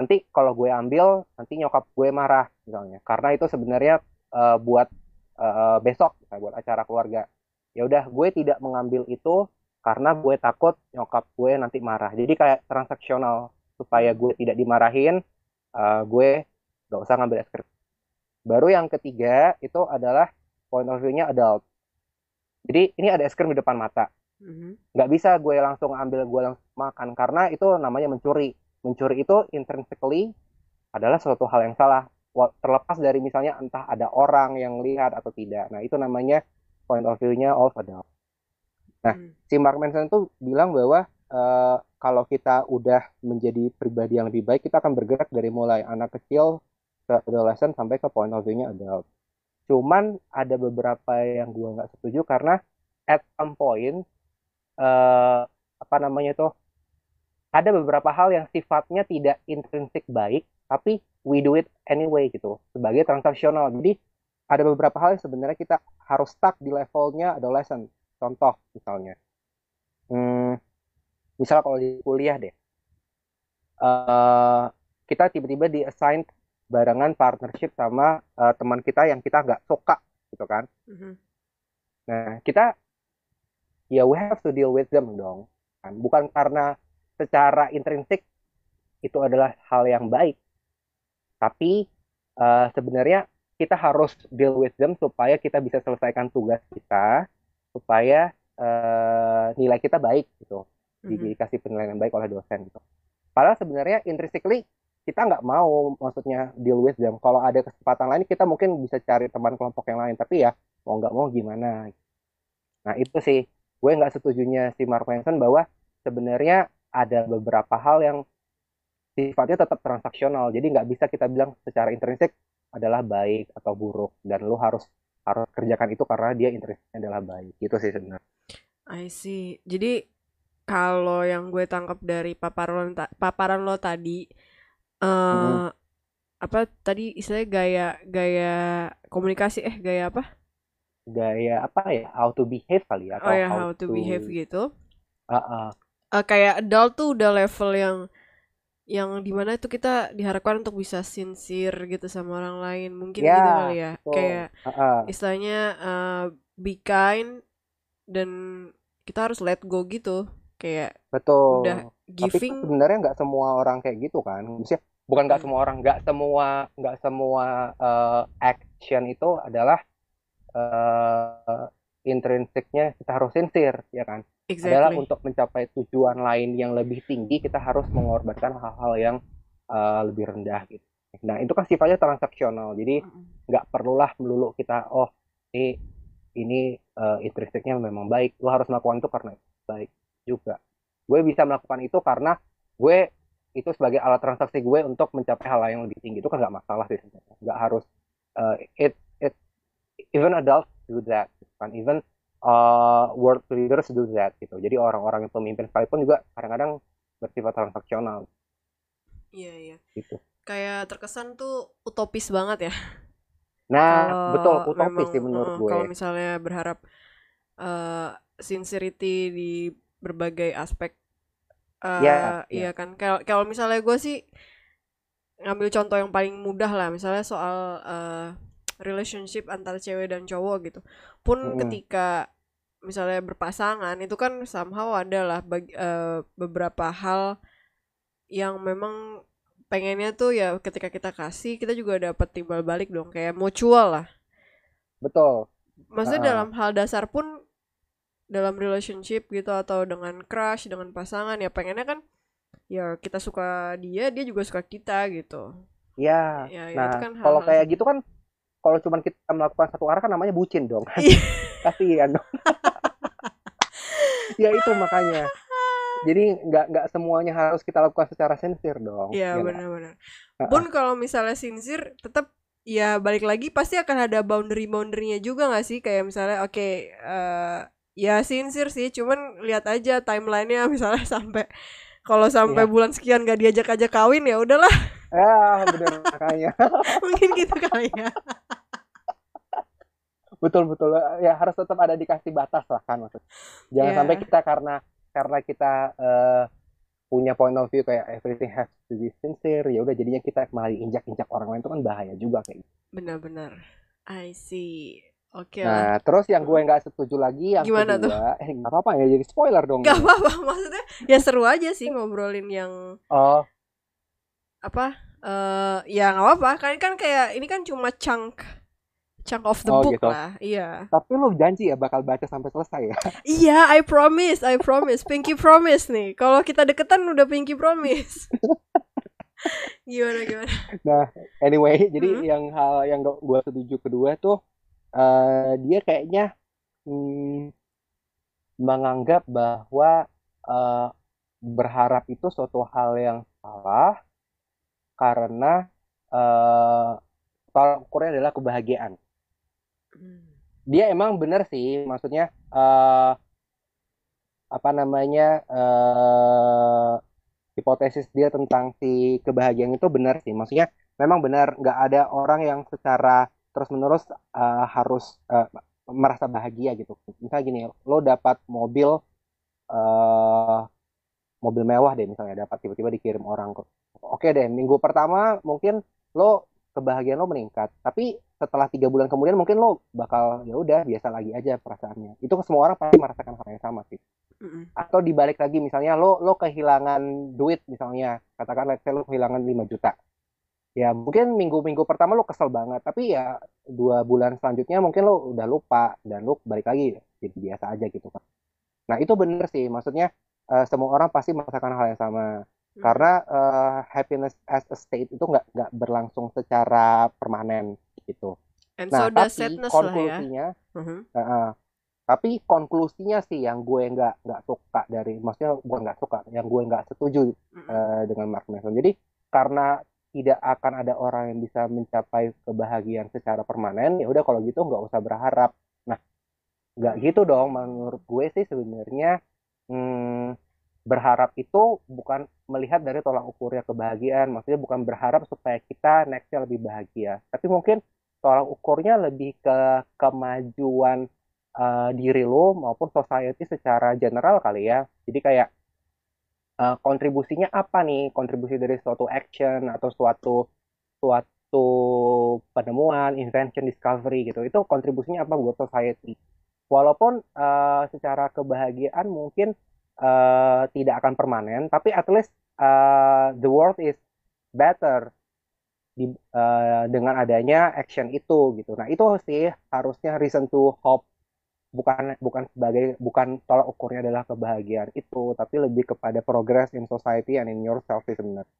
nanti kalau gue ambil nanti nyokap gue marah misalnya. Karena itu sebenarnya uh, buat uh, besok buat acara keluarga. Ya udah gue tidak mengambil itu karena gue takut nyokap gue nanti marah. Jadi kayak transaksional supaya gue tidak dimarahin uh, gue gak usah ngambil es krim. Baru yang ketiga itu adalah point of view-nya adult. Jadi ini ada es krim di depan mata mm-hmm. nggak bisa gue langsung ambil gue langsung makan karena itu namanya mencuri mencuri itu intrinsically adalah suatu hal yang salah terlepas dari misalnya entah ada orang yang lihat atau tidak nah itu namanya point of view-nya of adult. Nah, hmm. si Mark Manson itu bilang bahwa uh, kalau kita udah menjadi pribadi yang lebih baik, kita akan bergerak dari mulai anak kecil ke adolescent sampai ke point of view-nya adult. Cuman ada beberapa yang gue nggak setuju karena at some point uh, apa namanya tuh ada beberapa hal yang sifatnya tidak intrinsik baik, tapi we do it anyway gitu sebagai transaksional. Jadi ada beberapa hal yang sebenarnya kita harus stuck di levelnya adolescent. Contoh misalnya, hmm, misalnya kalau di kuliah deh, uh, kita tiba-tiba di assign barengan partnership sama uh, teman kita yang kita nggak suka, gitu kan? Mm-hmm. Nah kita ya we have to deal with them dong, kan? Bukan karena secara intrinsik itu adalah hal yang baik, tapi uh, sebenarnya kita harus deal with them supaya kita bisa selesaikan tugas kita supaya uh, nilai kita baik gitu. Mm-hmm. dikasih penilaian baik oleh dosen gitu. Padahal sebenarnya intrinsically kita nggak mau maksudnya deal with them. Kalau ada kesempatan lain kita mungkin bisa cari teman kelompok yang lain. Tapi ya mau nggak mau gimana? Nah itu sih gue nggak setujunya si Mark Manson bahwa sebenarnya ada beberapa hal yang sifatnya tetap transaksional jadi nggak bisa kita bilang secara intrinsik adalah baik atau buruk dan lu harus harus kerjakan itu karena dia interestnya adalah baik gitu sih sebenarnya. I see. Jadi kalau yang gue tangkap dari paparan paparan lo tadi uh, hmm. apa tadi istilahnya gaya gaya komunikasi eh gaya apa? Gaya apa ya? How to behave kali ya atau Oh ya, how, how to, to behave gitu. Uh -uh. Uh, kayak adult tuh udah level yang yang di mana itu kita diharapkan untuk bisa sincere gitu sama orang lain mungkin yeah, gitu kali ya so, kayak uh -uh. istilahnya uh, be kind dan kita harus let go gitu kayak betul udah giving tapi sebenarnya nggak semua orang kayak gitu kan maksudnya bukan nggak hmm. semua orang nggak semua nggak semua uh, action itu adalah uh, intrinsiknya kita harus sincere ya kan? Exactly. adalah untuk mencapai tujuan lain yang lebih tinggi kita harus mengorbankan hal-hal yang uh, lebih rendah gitu. Nah itu kan sifatnya transaksional. Jadi nggak perlulah melulu kita oh ini ini uh, intrinsiknya memang baik. Lo harus melakukan itu karena baik juga. Gue bisa melakukan itu karena gue itu sebagai alat transaksi gue untuk mencapai hal yang lebih tinggi. Itu kan nggak masalah sih sebenarnya. Nggak harus uh, it even adults do that kan even uh, world leaders do that gitu. Jadi orang-orang yang pemimpin sekalipun juga kadang-kadang bersifat transaksional. Iya iya. Gitu. Kayak terkesan tuh utopis banget ya. Nah kalo betul utopis memang, sih menurut uh, gue. Kalau misalnya berharap uh, sincerity di berbagai aspek. Uh, yeah, iya yeah. kan. Kalau kalau misalnya gue sih ngambil contoh yang paling mudah lah, misalnya soal uh, relationship antara cewek dan cowok gitu. Pun hmm. ketika misalnya berpasangan itu kan somehow adalah bagi, uh, beberapa hal yang memang pengennya tuh ya ketika kita kasih kita juga dapat timbal balik dong kayak mutual lah. Betul. Maksudnya uh. dalam hal dasar pun dalam relationship gitu atau dengan crush dengan pasangan ya pengennya kan ya kita suka dia dia juga suka kita gitu. Ya, ya, ya nah kan kalau kayak gitu kan kalau cuma kita melakukan satu arah kan namanya bucin dong. Iya. kasihan dong. Ya itu makanya. Jadi nggak nggak semuanya harus kita lakukan secara sincere dong iya ya benar-benar. Pun kalau misalnya sincere tetap ya balik lagi pasti akan ada boundary boundarynya juga nggak sih? Kayak misalnya oke okay, uh, eh, ya sincere sih cuman lihat aja timelinenya misalnya sampai kalau sampai ya. bulan sekian gak diajak aja kawin ya udahlah Ya, bener makanya. Mungkin gitu kali ya. betul betul ya harus tetap ada dikasih batas lah kan maksud. Jangan Iya. sampai kita karena karena kita eh, punya point of view kayak everything has to be sincere ya udah jadinya kita malah injak-injak orang lain itu kan bahaya juga kayak gitu. Benar-benar. I see. Oke lah. Nah, terus yang gue nggak setuju lagi yang Gimana tuh? kedua, eh nggak apa-apa ya jadi spoiler dong. Gak apa-apa maksudnya ya seru aja sih ngobrolin yang Oh, apa eh ya nggak apa-apa. Kan kan kayak ini kan cuma chunk chunk of the Oh, book gitu. lah. Iya. Tapi lu janji ya bakal baca sampai selesai ya. iya I promise I promise. Pinky promise nih. Kalau kita deketan udah Pinky promise. Gimana gimana? Nah, anyway, jadi Hmm. yang hal yang gue setuju kedua tuh eh, dia kayaknya hmm, menganggap bahwa eh, berharap itu suatu hal yang salah karena eh, tolak ukurnya adalah kebahagiaan. Hmm. Dia emang bener sih, maksudnya eh, apa namanya eh, hipotesis dia tentang si kebahagiaan itu benar sih. Maksudnya memang benar nggak ada orang yang secara terus-menerus eh, harus eh, merasa bahagia gitu. Misalnya gini, lo dapat mobil eh mobil mewah deh misalnya dapat tiba-tiba dikirim orang ke Oke deh, minggu pertama mungkin lo kebahagiaan lo meningkat, tapi setelah tiga bulan kemudian mungkin lo bakal ya udah biasa lagi aja perasaannya. Itu semua orang pasti merasakan hal yang sama sih. Mm-mm. atau dibalik lagi misalnya lo lo kehilangan duit misalnya. Katakan let's say lo kehilangan 5 juta. Ya mungkin minggu-minggu pertama lo kesel banget. Tapi ya dua bulan selanjutnya mungkin lo udah lupa dan lo balik lagi jadi biasa aja gitu kan nah itu bener sih. Maksudnya eh, semua orang pasti merasakan hal yang sama Hmm. karena eh, happiness as a state itu nggak nggak berlangsung secara permanen gitu and nah so tapi sadness lah ya konklusinya Mhm. Heeh. tapi konklusinya sih yang gue nggak nggak suka dari maksudnya bukan nggak suka yang gue nggak setuju eh, dengan Mark Manson jadi karena tidak akan ada orang yang bisa mencapai kebahagiaan secara permanen ya udah kalau gitu nggak usah berharap nah nggak gitu dong menurut gue sih sebenarnya hmm, berharap itu bukan melihat dari tolak ukurnya kebahagiaan maksudnya bukan berharap supaya kita nextnya lebih bahagia tapi mungkin tolak ukurnya lebih ke kemajuan uh, diri lo maupun society secara general kali ya. Jadi kayak uh, kontribusinya apa nih? Kontribusi dari suatu action atau suatu suatu penemuan, invention, discovery gitu. Itu kontribusinya apa buat society? Walaupun uh, secara kebahagiaan mungkin uh, tidak akan permanen, tapi at least uh, the world is better di, uh, dengan adanya action itu gitu. Nah itu sih harusnya reason to hope bukan bukan sebagai bukan tolak ukurnya adalah kebahagiaan itu, tapi lebih kepada progress in society and in yourself sih sebenarnya.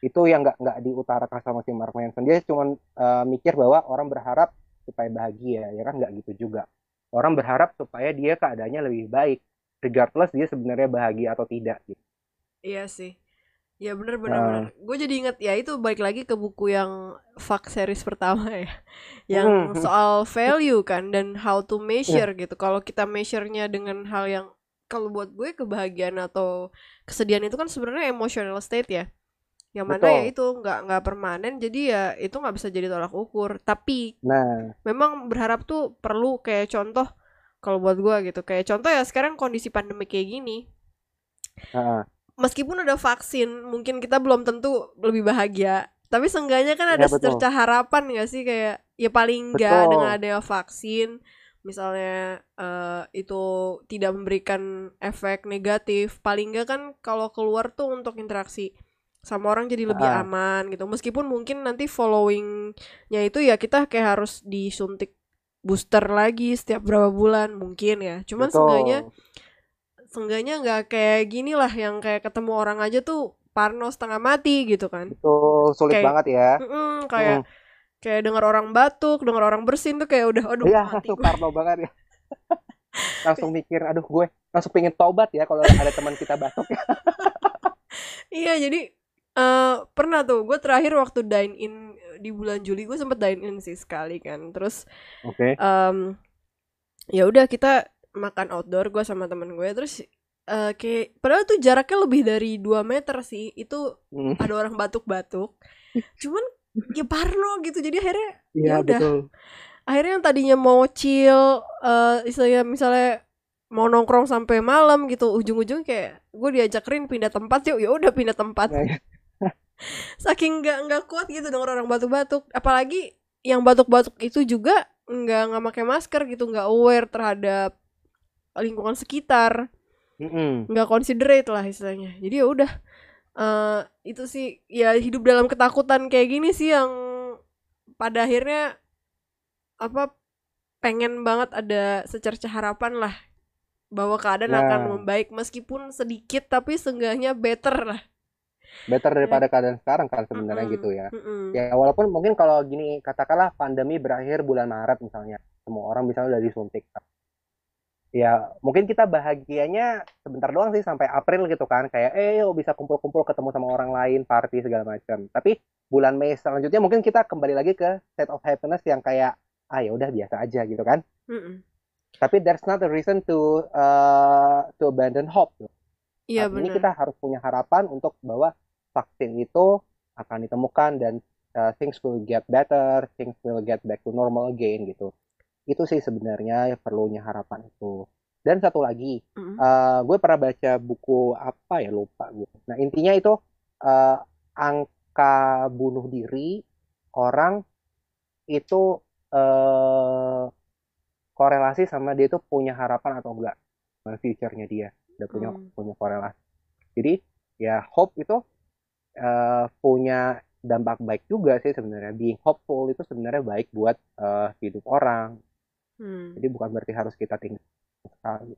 Itu yang nggak nggak diutarakan sama si Mark Manson. Dia cuma uh, mikir bahwa orang berharap supaya bahagia, ya kan nggak gitu juga. Orang berharap supaya dia keadaannya lebih baik, regardless dia sebenarnya bahagia atau tidak gitu. Iya sih. Ya bener bener Nah. bener. Gue jadi inget ya itu balik lagi ke buku yang fuck series pertama ya, yang Hmm. soal value kan dan how to measure gitu. Kalau kita measure-nya dengan hal yang kalau buat gue kebahagiaan atau kesedihan itu kan sebenarnya emotional state ya. Yang mana Betul. ya itu nggak nggak permanen jadi ya itu nggak bisa jadi tolak ukur. Tapi Nah, memang berharap tuh perlu kayak contoh kalau buat gue gitu. Kayak contoh ya sekarang kondisi pandemi kayak gini. Uh, meskipun ada vaksin mungkin kita belum tentu lebih bahagia. Tapi seenggaknya kan Ya, ada betul. secerca harapan gak sih? Kayak ya paling enggak dengan adanya vaksin misalnya eh, itu tidak memberikan efek negatif. Paling enggak kan kalau keluar tuh untuk interaksi sama orang jadi lebih Ah. aman gitu. Meskipun mungkin nanti followingnya itu ya kita kayak harus disuntik booster lagi setiap berapa bulan mungkin ya cuman betul. seenggaknya seenggaknya nggak kayak gini lah yang kayak ketemu orang aja tuh parno setengah mati gitu kan Betul, sulit Kayak- banget ya. Mm-mm, kayak kayak dengar orang batuk dengar orang bersin tuh kayak udah aduh Iya, mati parno banget ya. langsung mikir, aduh gue langsung pengen tobat ya kalau ada teman kita batuk ya. iya jadi eh pernah tuh gue terakhir waktu dine in di bulan Juli gue sempet dine in sih sekali kan. Terus Oke. em, ya udah kita makan outdoor gue sama temen gue. Terus eh, kayak padahal tuh jaraknya lebih dari 2 meter sih. Itu Hmm, ada orang batuk-batuk. Cuman ya parno gitu. Jadi akhirnya Iya ya udah. betul. akhirnya yang tadinya mau chill eh istilahnya misalnya mau nongkrong sampai malam gitu ujung-ujung kayak gue diajak Rin pindah tempat yuk. Ya udah pindah tempat. Nah, iya. Saking nggak nggak kuat gitu denger orang batuk-batuk. Apalagi yang batuk-batuk itu juga nggak nggak pakai masker gitu nggak aware terhadap lingkungan sekitar. Nggak considerate lah istilahnya. Jadi ya udah eh itu sih ya hidup dalam ketakutan kayak gini sih yang pada akhirnya apa pengen banget ada secerca harapan lah bahwa keadaan akan Nah. membaik meskipun sedikit tapi seenggaknya better lah Better daripada keadaan sekarang kan sebenarnya Mm-mm, gitu ya. mm-mm. Ya walaupun mungkin kalau gini katakanlah pandemi berakhir bulan Maret misalnya, semua orang misalnya udah disuntik. Ya mungkin kita bahagianya sebentar doang sih sampai April gitu kan, kayak eh yuk bisa kumpul-kumpul ketemu sama orang lain, party segala macam. Tapi bulan Mei selanjutnya mungkin kita kembali lagi ke state of happiness yang kayak ah ya udah biasa aja gitu kan. Mm-mm. Tapi there's not a reason to uh, to abandon hope. iya ini kita harus punya harapan untuk bahwa vaksin itu akan ditemukan dan uh, things will get better, things will get back to normal again gitu. Itu sih sebenarnya perlunya harapan itu. Dan satu lagi, Mm-mm. uh, gue pernah baca buku apa ya lupa gue. Nah intinya itu uh, angka bunuh diri orang itu uh, korelasi sama dia itu punya harapan atau enggak future-nya dia udah punya Hmm. punya korelasi. Jadi ya hope itu uh, punya dampak baik juga sih sebenarnya. Being hopeful itu sebenarnya baik buat uh, hidup orang. Hmm. Jadi bukan berarti harus kita tinggal sekali.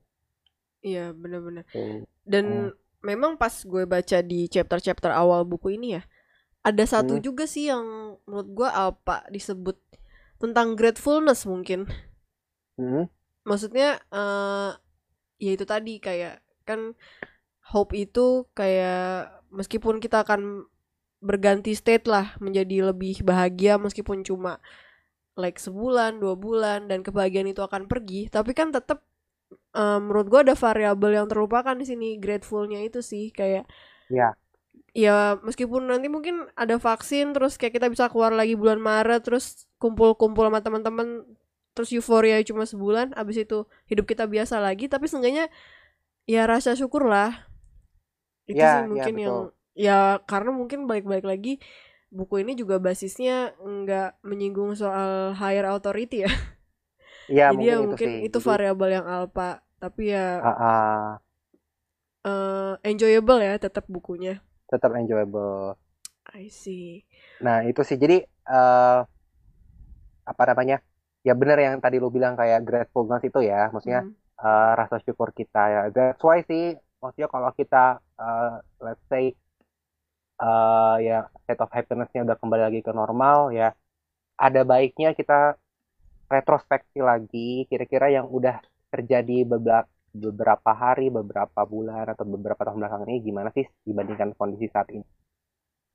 iya benar-benar Tuh. dan memang pas gue baca di chapter-chapter awal buku ini ya ada satu Hmm. juga sih yang menurut gue apa disebut tentang gratefulness mungkin Hmm, maksudnya eh ya itu tadi kayak kan hope itu kayak meskipun kita akan berganti state lah menjadi lebih bahagia meskipun cuma like sebulan dua bulan dan kebahagiaan itu akan pergi tapi kan tetap eh, menurut gua ada variabel yang terlupakan di sini gratefulnya itu sih kayak Ya. ya meskipun nanti mungkin ada vaksin terus kayak kita bisa keluar lagi bulan Maret terus kumpul-kumpul sama teman-teman terus euforia cuma sebulan abis itu hidup kita biasa lagi tapi seenggaknya ya rasa syukur lah itu Ya, sih ya, mungkin yang betul. ya karena mungkin balik-balik lagi buku ini juga basisnya nggak menyinggung soal higher authority ya ya jadi ya mungkin itu mungkin sih. itu variabel yang alpa tapi ya ah, ah, eh, enjoyable ya tetap bukunya tetap enjoyable. I see Nah, itu sih. Jadi eh apa namanya? Ya bener yang tadi lu bilang kayak gratefulness itu ya. Maksudnya Hmm. eh, rasa syukur kita ya. That's why sih maksudnya kalau kita eh, let's say eh ya state of happiness-nya udah kembali lagi ke normal ya. Ada baiknya kita retrospeksi lagi kira-kira yang udah terjadi beberapa beberapa hari, beberapa bulan atau beberapa tahun belakangan ini gimana sih dibandingkan kondisi saat ini.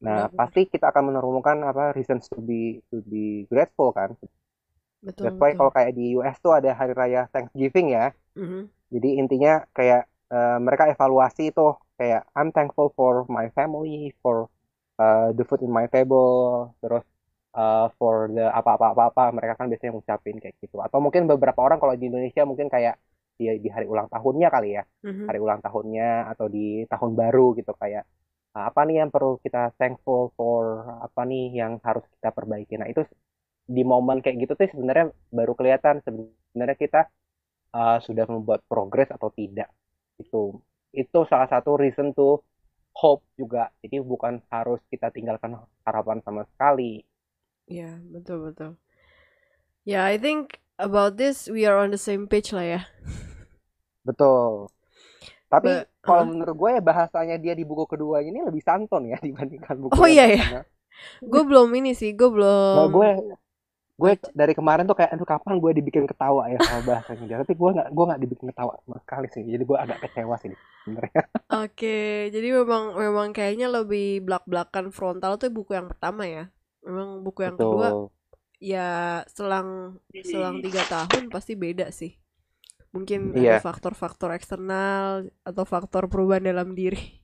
Nah, Benar-benar. pasti kita akan menemukan apa reasons to be to be grateful kan. betul That's why betul kalau kayak di US tuh ada hari raya Thanksgiving ya. Mhm. Jadi intinya kayak eh, mereka evaluasi itu kayak I'm thankful for my family, for uh, the food in my table, terus uh, for the apa-apa-apa-apa mereka kan biasanya ngucapin kayak gitu. Atau mungkin beberapa orang kalau di Indonesia mungkin kayak di, di hari ulang tahunnya kali ya, Mhm. hari ulang tahunnya atau di tahun baru gitu kayak "Ah, apa nih yang perlu kita thankful for, apa nih yang harus kita perbaiki. Nah, itu di momen kayak gitu tuh sebenarnya baru kelihatan sebenarnya kita uh, sudah membuat progres atau tidak itu itu salah satu reason to hope juga jadi bukan harus kita tinggalkan harapan sama sekali Ya, betul betul. Ya, I think about this we are on the same page lah ya. betul tapi Ba- kalau Hah? menurut gue ya bahasanya dia di buku kedua ini lebih santun ya dibandingkan buku Oh, iya, ya? Gue belum ini sih, gue Nah, belum. gue gue dari kemarin tuh kayak aduh kapan gue dibikin ketawa ya sama bahasanya dia tapi gue nggak gue nggak dibikin ketawa sama sekali sih jadi gue agak kecewa sih sebenarnya Oke, jadi memang memang kayaknya lebih belak-belakan frontal tuh buku yang pertama ya. Memang buku yang kedua betul ya selang selang tiga tahun pasti beda sih. Mungkin Iya. ada faktor-faktor eksternal atau faktor perubahan dalam diri.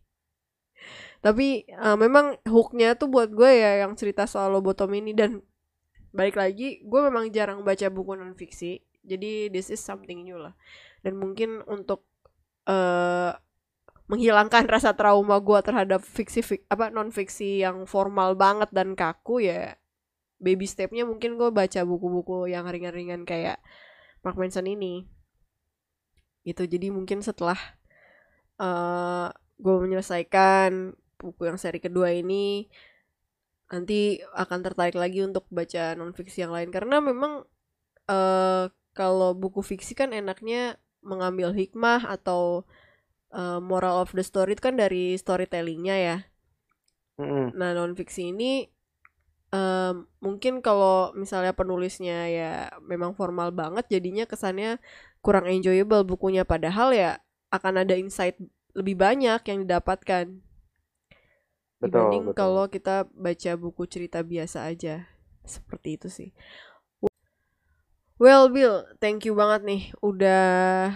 Tapi eh, memang hooknya tuh buat gue ya yang cerita soal lobotom ini dan balik lagi gue memang jarang baca buku non fiksi. Jadi this is something new lah. Dan mungkin untuk eh menghilangkan rasa trauma gue terhadap fiksi fik- apa non fiksi yang formal banget dan kaku ya baby stepnya mungkin gue baca buku-buku yang ringan-ringan kayak Mark Manson ini gitu jadi mungkin setelah eh gue menyelesaikan buku yang seri kedua ini nanti akan tertarik lagi untuk baca non fiksi yang lain. Karena memang eh kalau buku fiksi kan enaknya mengambil hikmah atau eh, moral of the story itu kan dari storytellingnya ya. Nah, non fiksi ini em, mungkin kalau misalnya penulisnya ya memang formal banget jadinya kesannya kurang enjoyable bukunya. Padahal ya akan ada insight lebih banyak yang didapatkan Betul, dibanding betul. kalau kita baca buku cerita biasa aja. Seperti itu sih. Well, Bill, thank you banget nih udah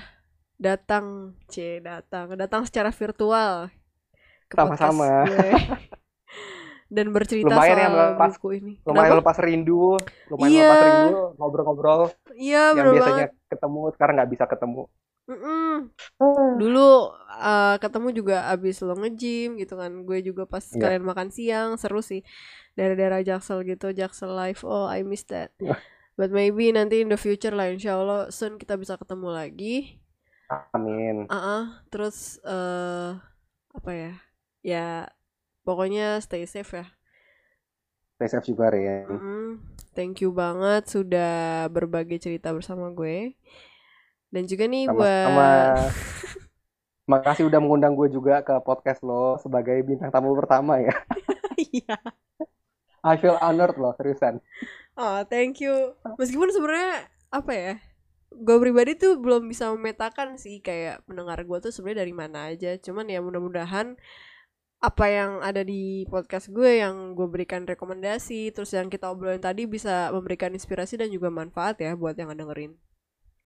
datang, C, datang, datang secara virtual ke Sama-sama. Dan bercerita Lumayan ya soal melepas- buku ini. Lumayan Kenapa? lepas rindu, lumayan Iya. lepas rindu, ngobrol-ngobrol Iya, yang biasanya banget. ketemu sekarang nggak bisa ketemu. Mm-mm. Dulu uh, ketemu juga abis lo nge-gym gitu kan Gue juga pas Iya. kalian makan siang Seru sih Daerah-daerah Jaksel gitu Jaksel Live Oh I miss that Wah. But maybe nanti in the future lah Insya Allah soon kita bisa ketemu lagi Amin. Ah, ah. Terus eh Apa ya Ya Pokoknya stay safe ya Stay safe juga. Mm-mm. Thank you banget Sudah berbagi cerita bersama gue Dan juga nih Sama-sama. buat Makasih udah mengundang gue juga ke podcast lo sebagai bintang tamu pertama ya. Iya I feel honored loh, seriusan. Oh, thank you. Meskipun sebenarnya apa ya? Gue pribadi tuh belum bisa memetakan sih kayak pendengar gue tuh sebenarnya dari mana aja. Cuman ya mudah-mudahan apa yang ada di podcast gue yang gue berikan rekomendasi terus yang kita obrolin tadi bisa memberikan inspirasi dan juga manfaat ya buat yang dengerin.